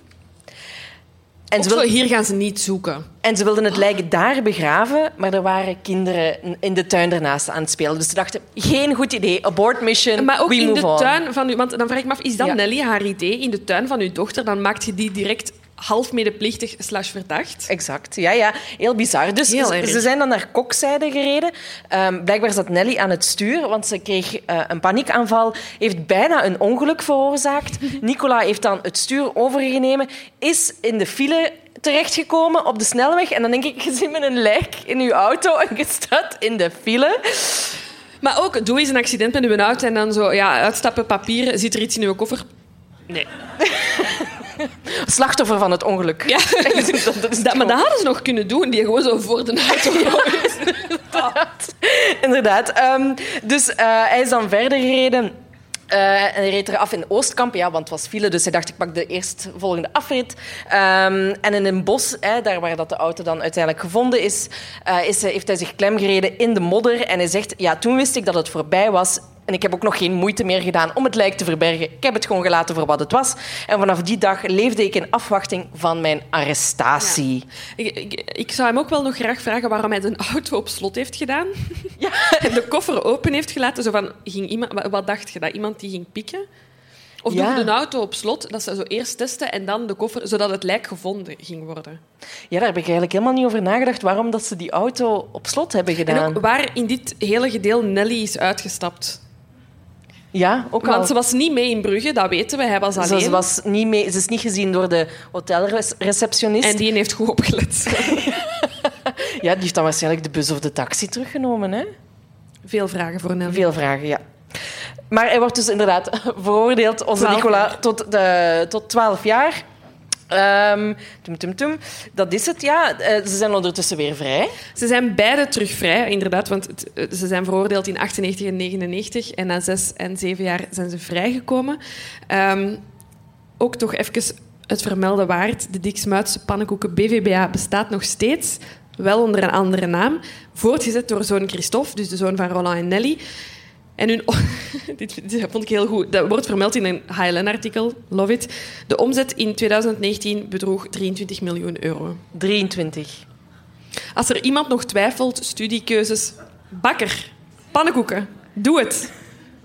En ze wilden- hier gaan ze niet zoeken. en ze wilden het lijk daar begraven, maar er waren kinderen in de tuin ernaast aan het spelen. Dus ze dachten, geen goed idee, abort mission, Maar ook we in move de on. tuin van u... Want dan vraag ik me af, is dat Ja. Nelly haar idee in de tuin van uw dochter? Dan maakt je die direct half medeplichtig slash verdacht. Exact, ja, ja. Heel bizar. Dus Heel ze, erg. ze zijn dan naar kokzijde gereden. Ehm, blijkbaar zat Nelly aan het stuur, want ze kreeg eh, een paniekaanval. Heeft bijna een ongeluk veroorzaakt. Nicola heeft dan het stuur overgenomen. Is in de file terechtgekomen op de snelweg. En dan denk ik, je zit met een lijk in je auto en je staat in de file. Maar ook, doe eens een accident met uw auto en dan zo, ja, uitstappen, papieren, zit er iets in uw koffer? Nee. Slachtoffer van het ongeluk. Ja. dat, dat is Dat, maar dat hadden ze nog kunnen doen, die gewoon zo voor de auto Inderdaad. Inderdaad. Ehm, dus eh, hij is dan verder gereden. eh, en hij reed eraf in Oostkamp, ja, want het was file, dus hij dacht ik pak de eerstvolgende afrit. Ehm, en in een bos, hè, daar waar dat de auto dan uiteindelijk gevonden is, eh, is heeft hij zich klemgereden in de modder. En hij zegt, ja, toen wist ik dat het voorbij was. En ik heb ook nog geen moeite meer gedaan om het lijk te verbergen. Ik heb het gewoon gelaten voor wat het was. En vanaf die dag leefde ik in afwachting van mijn arrestatie. Ik, ik, ik zou hem ook wel nog graag vragen waarom hij de auto op slot heeft gedaan. Ja. En de koffer open heeft gelaten. Zo van, ging iemand, wat- dacht je? Dat iemand die ging pikken? Of Ja. de auto op slot, dat ze zo eerst testen en dan de koffer, zodat het lijk gevonden ging worden. Ja, daar heb ik eigenlijk helemaal niet over nagedacht waarom dat ze die auto op slot hebben gedaan. En ook waar in dit hele gedeel Nelly is uitgestapt. Ja, ook al. Want ze was niet mee in Brugge, dat weten we. Hij was alleen. Ze, was niet mee, ze is niet gezien door de hotelreceptionist. En die heeft goed opgelet. Ja, die heeft dan waarschijnlijk de bus of de taxi teruggenomen. Hè? Veel vragen voor Nelly. Veel vragen, ja. Maar hij wordt dus inderdaad veroordeeld, onze 12 Nicola, tot, de, tot 12 jaar. Ehm, tum, tum, tum. Dat is het, ja. Eh, ze zijn ondertussen weer vrij. Ze zijn beide terug vrij, inderdaad. Want eh, ze zijn veroordeeld in 98 en 99. En na zes en zeven jaar zijn ze vrijgekomen. Ehm, ook toch even het vermelden waard. De Diksmuitse pannenkoeken BVBA bestaat nog steeds. Wel onder een andere naam. Voortgezet door zoon Christophe, dus de zoon van Roland en Nelly. En hun... dit, dit vond ik heel goed. Dat wordt vermeld in een HLN-artikel. Love it. De omzet in 2019 bedroeg 23 miljoen euro. 23. Als er iemand nog twijfelt, studiekeuzes, bakker, pannenkoeken, doe het.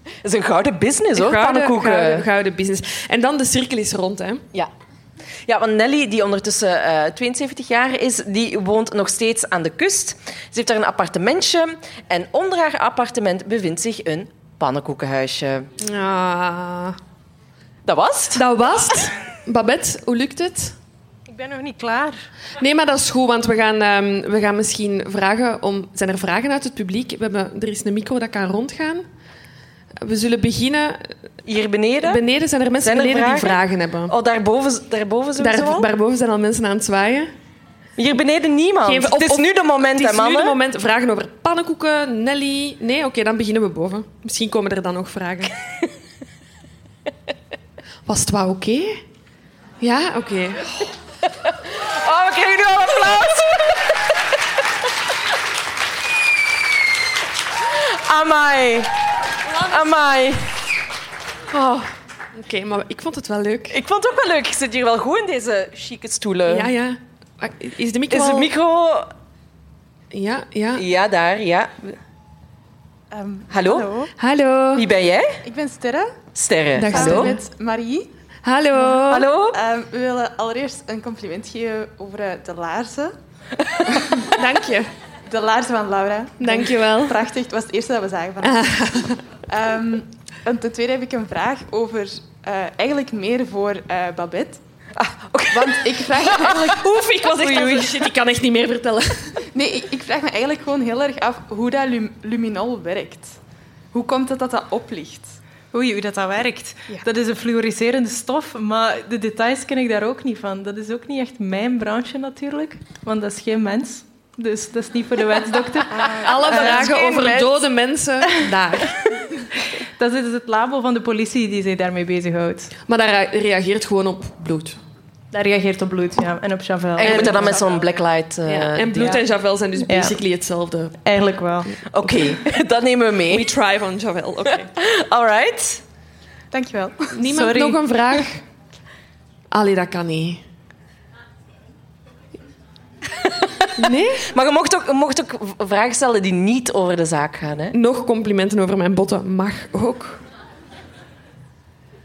Dat is een gouden business, hoor, Gouden, pannenkoeken. gouden, gouden business. En dan de cirkel is rond, hè. Ja. Ja, want Nelly, die ondertussen eh, 72 jaar is, die woont nog steeds aan de kust. Ze heeft daar een appartementje en onder haar appartement bevindt zich een pannenkoekenhuisje. Ah, Dat was het. dat was het. Babette, hoe lukt het? Ik ben nog niet klaar. Nee, maar dat is goed, want we gaan, ehm, we gaan misschien vragen om... Zijn er vragen uit het publiek? We hebben, er is een micro dat kan rondgaan. We zullen beginnen... Hier beneden. Beneden zijn er mensen Zijn er beneden die vragen? hebben. Oh, daarboven, daarboven sowieso Daar, daarboven zijn al mensen aan het zwaaien. Hier beneden niemand. Geef- of- het is nu de moment, Het hè, is nu de moment. Vragen over pannenkoeken, Nelly. Nee, oké, dan beginnen we boven. Misschien komen er dan nog vragen. Was het wel oké? Ja, oké. Oh, we krijgen nu al applaus. Amai. Amai. Oh, Oké, maar ik vond het wel leuk. ik vond het ook wel leuk. Ik zit hier wel goed in deze chique stoelen. Ja, ja. Ah, Is de micro... Is de micro... Ja, ja. Ja, daar, ja. Ehm, Hallo? Hallo, Hallo. Wie ben jij? ik ben Sterre. Sterre. Dag, Hallo? Sterre. met Marie. Hallo. Hallo? Ehm, we willen allereerst een compliment geven over eh, de laarzen. Dank je. De laarzen van Laura. Dank je wel. Prachtig, het was het eerste dat we zagen van haar. Ehm, en ten tweede heb ik een vraag over eh, eigenlijk meer voor eh, Babette. Ah, oké. Want ik vraag me eigenlijk... Oef, ik was echt aan het- Shit, ik kan echt niet meer vertellen. Nee, ik, ik vraag me eigenlijk gewoon heel erg af hoe dat lum- luminol werkt. Hoe komt het dat dat oplicht? Oei, hoe dat, dat werkt. Ja. Dat is een fluoriserende stof, maar de details ken ik daar ook niet van. Dat is ook niet echt mijn branche natuurlijk, want dat is geen mens. Dus dat is niet voor de wetsdokter. Alle vragen geen over dode mensen, daar. Dat is dus het labo van de politie die zich daarmee bezighoudt. Maar dat rea- reageert gewoon op bloed. Dat reageert op bloed ja, en op Chavel. En je moet dat dan met zo'n blacklight... eh, Ja. En bloed ja. en Javel zijn dus Ja. basically hetzelfde. Eigenlijk wel. Oké, dat nemen we We mee. try van Javel, oké. All right. Dankjewel. Niemand Sorry. nog een vraag? Allee, dat kan niet. Nee? Maar je mocht ook, je mocht ook vragen stellen die niet over de zaak gaan. Hè? Nog complimenten over mijn botten mag ook.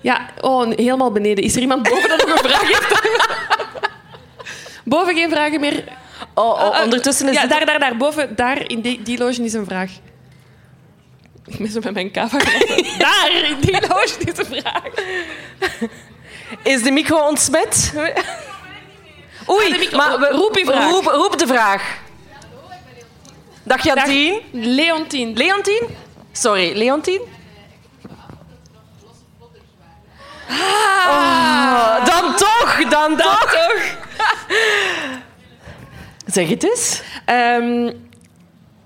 Ja, oh, helemaal beneden. Is er iemand boven dat nog een vraag heeft? Boven geen vragen meer. Oh, oh, Ah, ah, ondertussen is ja, het... daar, daar, daar. Boven, daar, in die, die loge is een vraag. Ik ben zo met mijn kava Daar, in die loge is een vraag. Is de micro ontsmet? Oei, Ah, de maar we, roep je vraag. Roep, roep de vraag. Dag Jantien. Leontien. Leontien? Sorry, Leontien? Oh, dan toch, dan, toch. Zeg het eens. Ehm,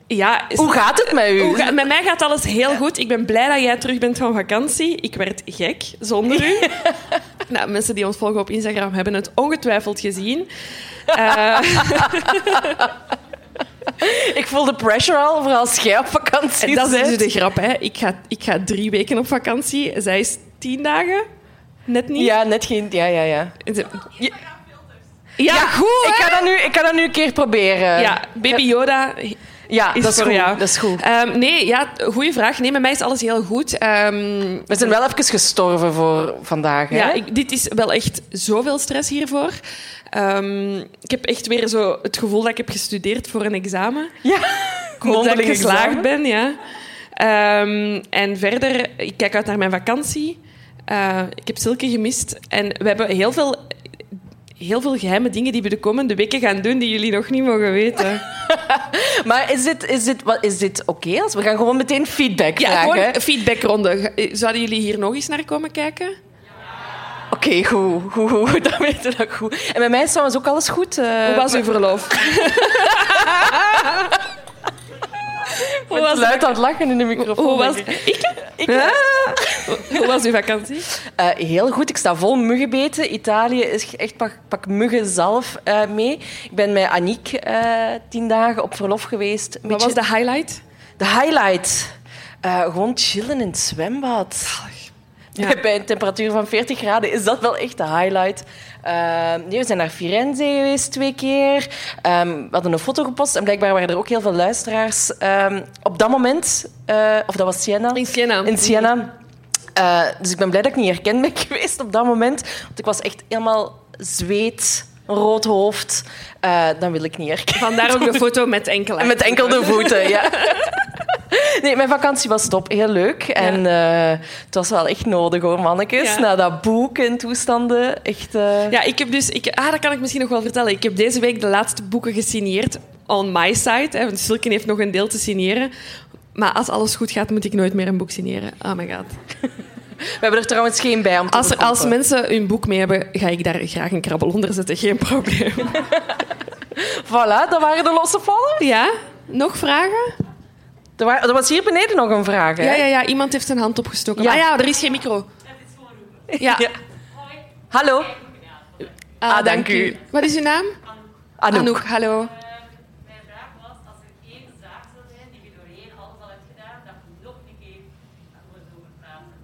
ja, Hoe gaat het met u? Ga- met mij gaat alles heel goed. Ik ben blij dat jij terug bent van vakantie. Ik werd gek zonder u. nou, mensen die ons volgen op Instagram hebben het ongetwijfeld gezien. Eh, Ik voel de pressure al, vooral als jij op vakantie dat is dus de grap. Hè. Ik, ga, ik ga drie weken op vakantie. Zij is tien dagen. Net niet. Ja, net geen... Ja, ja, ja. Ja, ja, goed. Ik ga dat nu, ik ga dat nu een keer proberen. Ja, Baby Yoda Ja, is dat is voor goed. jou. Dat is goed. Nee, ja, goede vraag. Nee, met mij is alles heel goed. Ehm, We zijn wel even gestorven voor vandaag. Hè? Ja, ik, dit is wel echt zoveel stress hiervoor. Ehm, ik heb echt weer zo het gevoel dat ik heb gestudeerd voor een examen. ja. Ik hoop dat ik geslaagd examen. ben, ja. Ehm, en verder, ik kijk uit naar mijn vakantie. Eh, ik heb Silke gemist. En we hebben heel veel, heel veel geheime dingen die we de komende weken gaan doen die jullie nog niet mogen weten. Maar is dit, is dit, wat, is dit oké? Als We gaan gewoon meteen feedback Ja, vragen. een feedbackronde. Zouden jullie hier nog eens naar komen kijken? Oké, goed, goed, goed. Dan weten we dat goed. En bij mij is trouwens ook alles goed. eh, Hoe was uw verlof? Hoe was luid aan het lachen in de microfoon. Hoe was, ik. ik? Hoe was uw vakantie? Eh, heel goed. Ik sta vol muggenbeten. Italië is echt pak, pak muggenzalf eh mee. Ik ben met Aniek eh, tien dagen op verlof geweest. Wat beetje- was de highlight? De highlight. Eh, gewoon chillen in het zwembad. Ja. Bij een temperatuur van 40 graden is dat wel echt de highlight. Eh, nee, we zijn naar Firenze geweest twee keer. Ehm, we hadden een foto gepost en blijkbaar waren er ook heel veel luisteraars. Ehm, op dat moment, eh, of dat was Siena. In Siena. In Siena. Eh, dus ik ben blij dat ik niet herkend ben geweest op dat moment. Want ik was echt helemaal zweet, rood hoofd. Eh, dan wil ik niet herkennen. Vandaar ook de foto met enkele. Met enkel de voeten, ja. Nee, mijn vakantie was top. Heel leuk. En eh, het was wel echt nodig, hoor, mannetjes. Ja. Na dat boek en toestanden. Echt... eh, Ja, ik heb dus... Ik, ah, dat kan ik misschien nog wel vertellen. Ik heb deze week de laatste boeken gesigneerd on my side. Hè, want Silken heeft nog een deel te signeren. Maar als alles goed gaat, moet ik nooit meer een boek signeren. Oh my god. We hebben er trouwens geen bij om te Als, er, als mensen hun boek mee hebben, ga ik daar graag een krabbel onder zetten. Geen probleem. Voilà, dat waren de losse vallen. Ja? Nog vragen? Er, wa- er was hier beneden nog een vraag, hè? Ja, ja, ja. Iemand heeft zijn hand opgestoken. Ja. Ah ja, er is geen micro. Ja. Ja. Hallo. Ah, Ah, dank u. Wat is uw naam? Anouk. Anouk, hallo. Mijn vraag was, als er één zaak zou zijn die je doorheen alles al hebt gedaan, dat je nog een keer over over praten.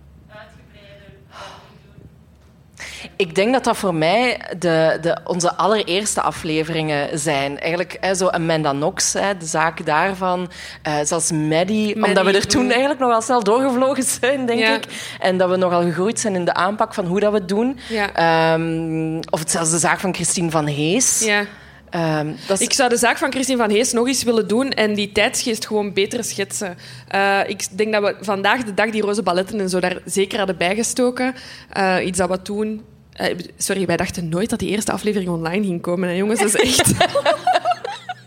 Uitgebreider, wat doen. Ik denk dat dat voor mij de, de, onze allereerste afleveringen zijn. Eigenlijk hè, zo Amanda Knox, hè, de zaak daarvan. Eh, zelfs Maddie, omdat we er toen mm. eigenlijk nogal snel doorgevlogen zijn, denk Ja. ik. En dat we nogal gegroeid zijn in de aanpak van hoe dat we het doen. Ja. Ehm, of het zelfs de zaak van Christine van Hees. Ja. Ehm, is, Ik zou de zaak van Christine van Hees nog eens willen doen en die tijdsgeest gewoon beter schetsen. Eh, ik denk dat we vandaag de dag die roze balletten en zo daar zeker hadden bijgestoken. Eh, iets dat we toen... eh, sorry, wij dachten nooit dat die eerste aflevering online ging komen. Hè, jongens, dat is echt...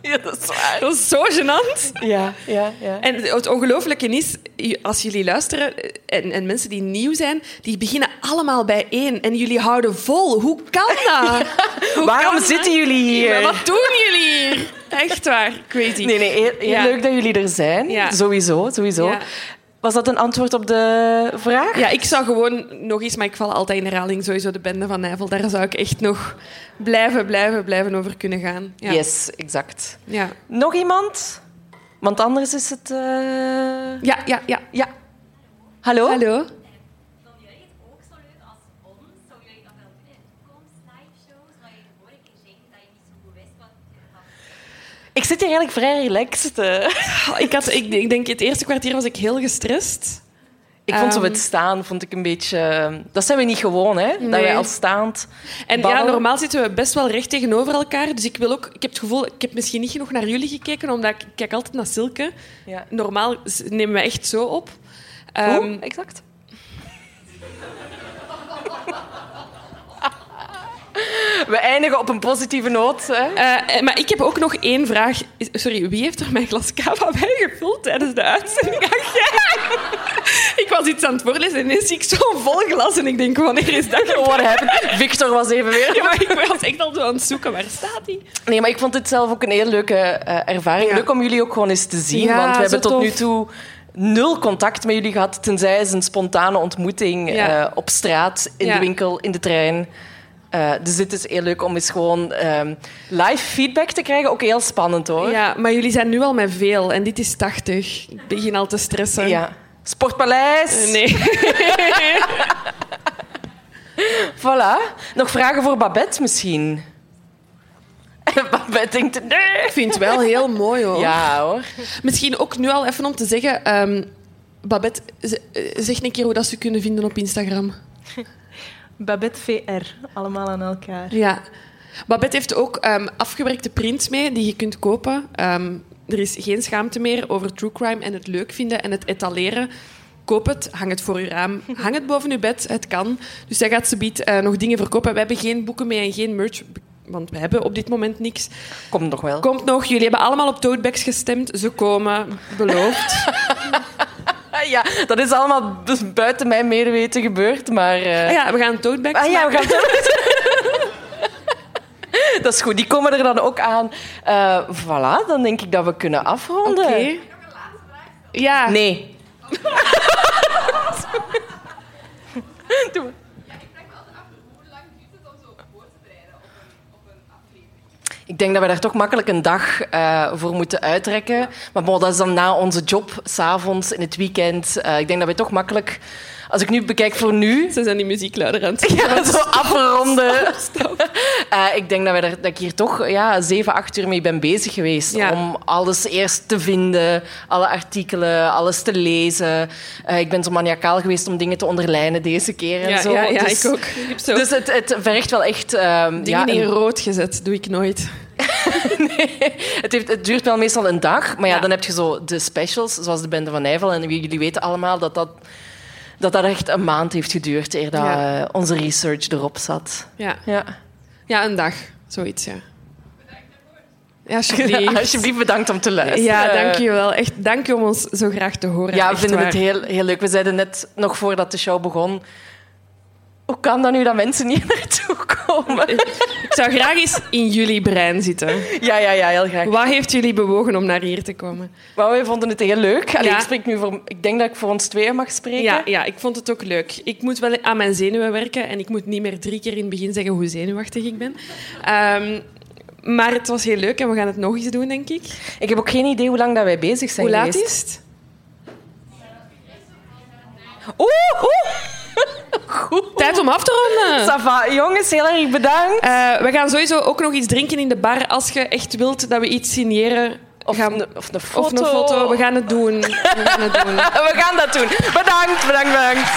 ja, dat is waar. dat is zo gênant. Ja, ja, ja. En het ongelooflijke is, als jullie luisteren en, en mensen die nieuw zijn, die beginnen allemaal bij één. En jullie houden vol. Hoe kan dat? Hoe Waarom kan dat? zitten jullie hier? Wat doen jullie hier? Echt waar, crazy. Nee, nee, heel, heel Ja. leuk dat jullie er zijn. Sowieso, sowieso. Was dat een antwoord op de vraag? Ja, ik zou gewoon nog eens, maar ik val altijd in herhaling, sowieso de bende van Nijvel. Daar zou ik echt nog blijven, blijven, blijven over kunnen gaan. Ja. Yes, exact. Ja. Nog iemand? Want anders is het... eh, Ja, ja, ja. Ja. Hallo? Hallo? Vonden jullie het ook zo leuk als ons? Zou jullie dat wel doen in de toekomst, live shows? Maar je de vorige keer zei dat je niet zo goed wist wat je ervan Ik zit hier eigenlijk vrij relaxed. eh. Oh, Ik, had, ik, ik denk, het eerste kwartier was ik heel gestrest. Ik vond zo Ehm, het staan vond ik een beetje... Dat zijn we niet gewoon, hè? Dat wij als staand... En ja, normaal zitten we best wel recht tegenover elkaar. Dus ik, wil ook, ik heb het gevoel, ik heb misschien niet genoeg naar jullie gekeken, omdat ik kijk altijd naar Silke. Ja. Normaal nemen we echt zo op. Hoe? Ehm, exact? We eindigen op een positieve noot. Hè? eh, eh, maar ik heb ook nog één vraag. Sorry, wie heeft er mijn glas cava bijgevuld tijdens de uitzending? Ach, jij. Ik was iets aan het voorlezen en ineens zie ik zo'n vol glas en ik denk, wanneer is dat happened? Victor was even weer... Ja, maar ik was echt al zo aan het zoeken. Waar staat die? Nee, maar ik vond het zelf ook een heel leuke eh, ervaring. Ja. Leuk om jullie ook gewoon eens te zien. Want we hebben tot nu toe nul contact met jullie gehad. Tenzij eens een spontane ontmoeting op straat, in de winkel, in de trein. Eh, dus dit is heel leuk om eens gewoon ehm, live feedback te krijgen. Ook heel spannend hoor. Ja, maar jullie zijn nu al met veel en dit is 80. Ik begin al te stressen. Ja. Sportpaleis. Eh, Nee. Voilà. Nog vragen voor Babette misschien? Babette denkt... Nee. Ik vind het wel heel mooi hoor. Ja hoor. Misschien ook nu al even om te zeggen... ehm, Babette, eh, zeg een keer hoe dat ze kunnen vinden op Instagram. Babette VR, allemaal aan elkaar. Ja. Babette heeft ook ehm, afgewerkte prints mee die je kunt kopen. Ehm, er is geen schaamte meer over true crime en het leuk vinden en het etaleren. Koop het, hang het voor je raam, hang het boven je bed, het kan. Dus zij gaat ze biedt eh, nog dingen verkopen. We hebben geen boeken mee en geen merch, want we hebben op dit moment niks. Komt nog wel. Komt nog, jullie hebben allemaal op totebags gestemd. Ze komen, beloofd. Ah, Ja, dat is allemaal dus buiten mijn medeweten gebeurd, maar... Ah ja, we gaan totebags Ah ja, we gaan Dat is goed, die komen er dan ook aan. Eh voilà, dan denk ik dat we kunnen afronden. Oké. Ja. Nee. Ik denk dat we daar toch makkelijk een dag eh, voor moeten uitrekken. Maar bon, dat is dan na onze job, s'avonds, in het weekend. Eh, ik denk dat we toch makkelijk... Als ik nu bekijk voor nu... Ze zijn die muziek luider aan het. Ja, zo afronden. Eh, ik denk dat, we er, dat ik hier toch ja, zeven, acht uur mee ben bezig geweest. Ja. Om alles eerst te vinden, alle artikelen, alles te lezen. Eh, ik ben zo maniacaal geweest om dingen te onderlijnen deze keer. En Ja, zo. ja, ja dus, ik ook. Ik heb zo Dus het, het vergt wel echt... ehm, dingen in een- rood gezet. Doe ik nooit. het, heeft, het duurt wel meestal een dag. Maar ja, Ja. dan heb je zo de specials, zoals de Bende van Nijvel. En jullie weten allemaal dat dat, dat, dat echt een maand heeft geduurd eer dat Ja. eh, onze research erop zat. Ja. Ja. ja, een dag. Zoiets, ja. Ja, alsjeblieft. Alsjeblieft bedankt om te luisteren. Ja, dank je wel. Echt, dank je om ons zo graag te horen. Ja, we vinden het heel, heel leuk. We zeiden net nog voordat de show begon. Hoe kan dat nu dat mensen niet naartoe komen? Ik zou graag eens in jullie brein zitten. Ja, ja, ja, heel graag. Wat heeft jullie bewogen om naar hier te komen? Wij vonden het heel leuk. Allee, Ja. ik, spreek nu voor, ik denk dat ik voor ons tweeën mag spreken. Ja, ja, ik vond het ook leuk. Ik moet wel aan mijn zenuwen werken en ik moet niet meer drie keer in het begin zeggen hoe zenuwachtig ik ben. Ehm, maar het was heel leuk en we gaan het nog eens doen, denk ik. Ik heb ook geen idee hoe lang dat wij bezig zijn Hoe laat geweest. is het? Oeh, oeh. Goed. Tijd om af te ronden. Ça va. Jongens, heel erg bedankt. Eh, we gaan sowieso ook nog iets drinken in de bar. Als je echt wilt dat we iets signeren, Of, gaan- een, of een foto. of een foto, we gaan het doen. We gaan het doen. We gaan dat doen. Bedankt, bedankt, bedankt.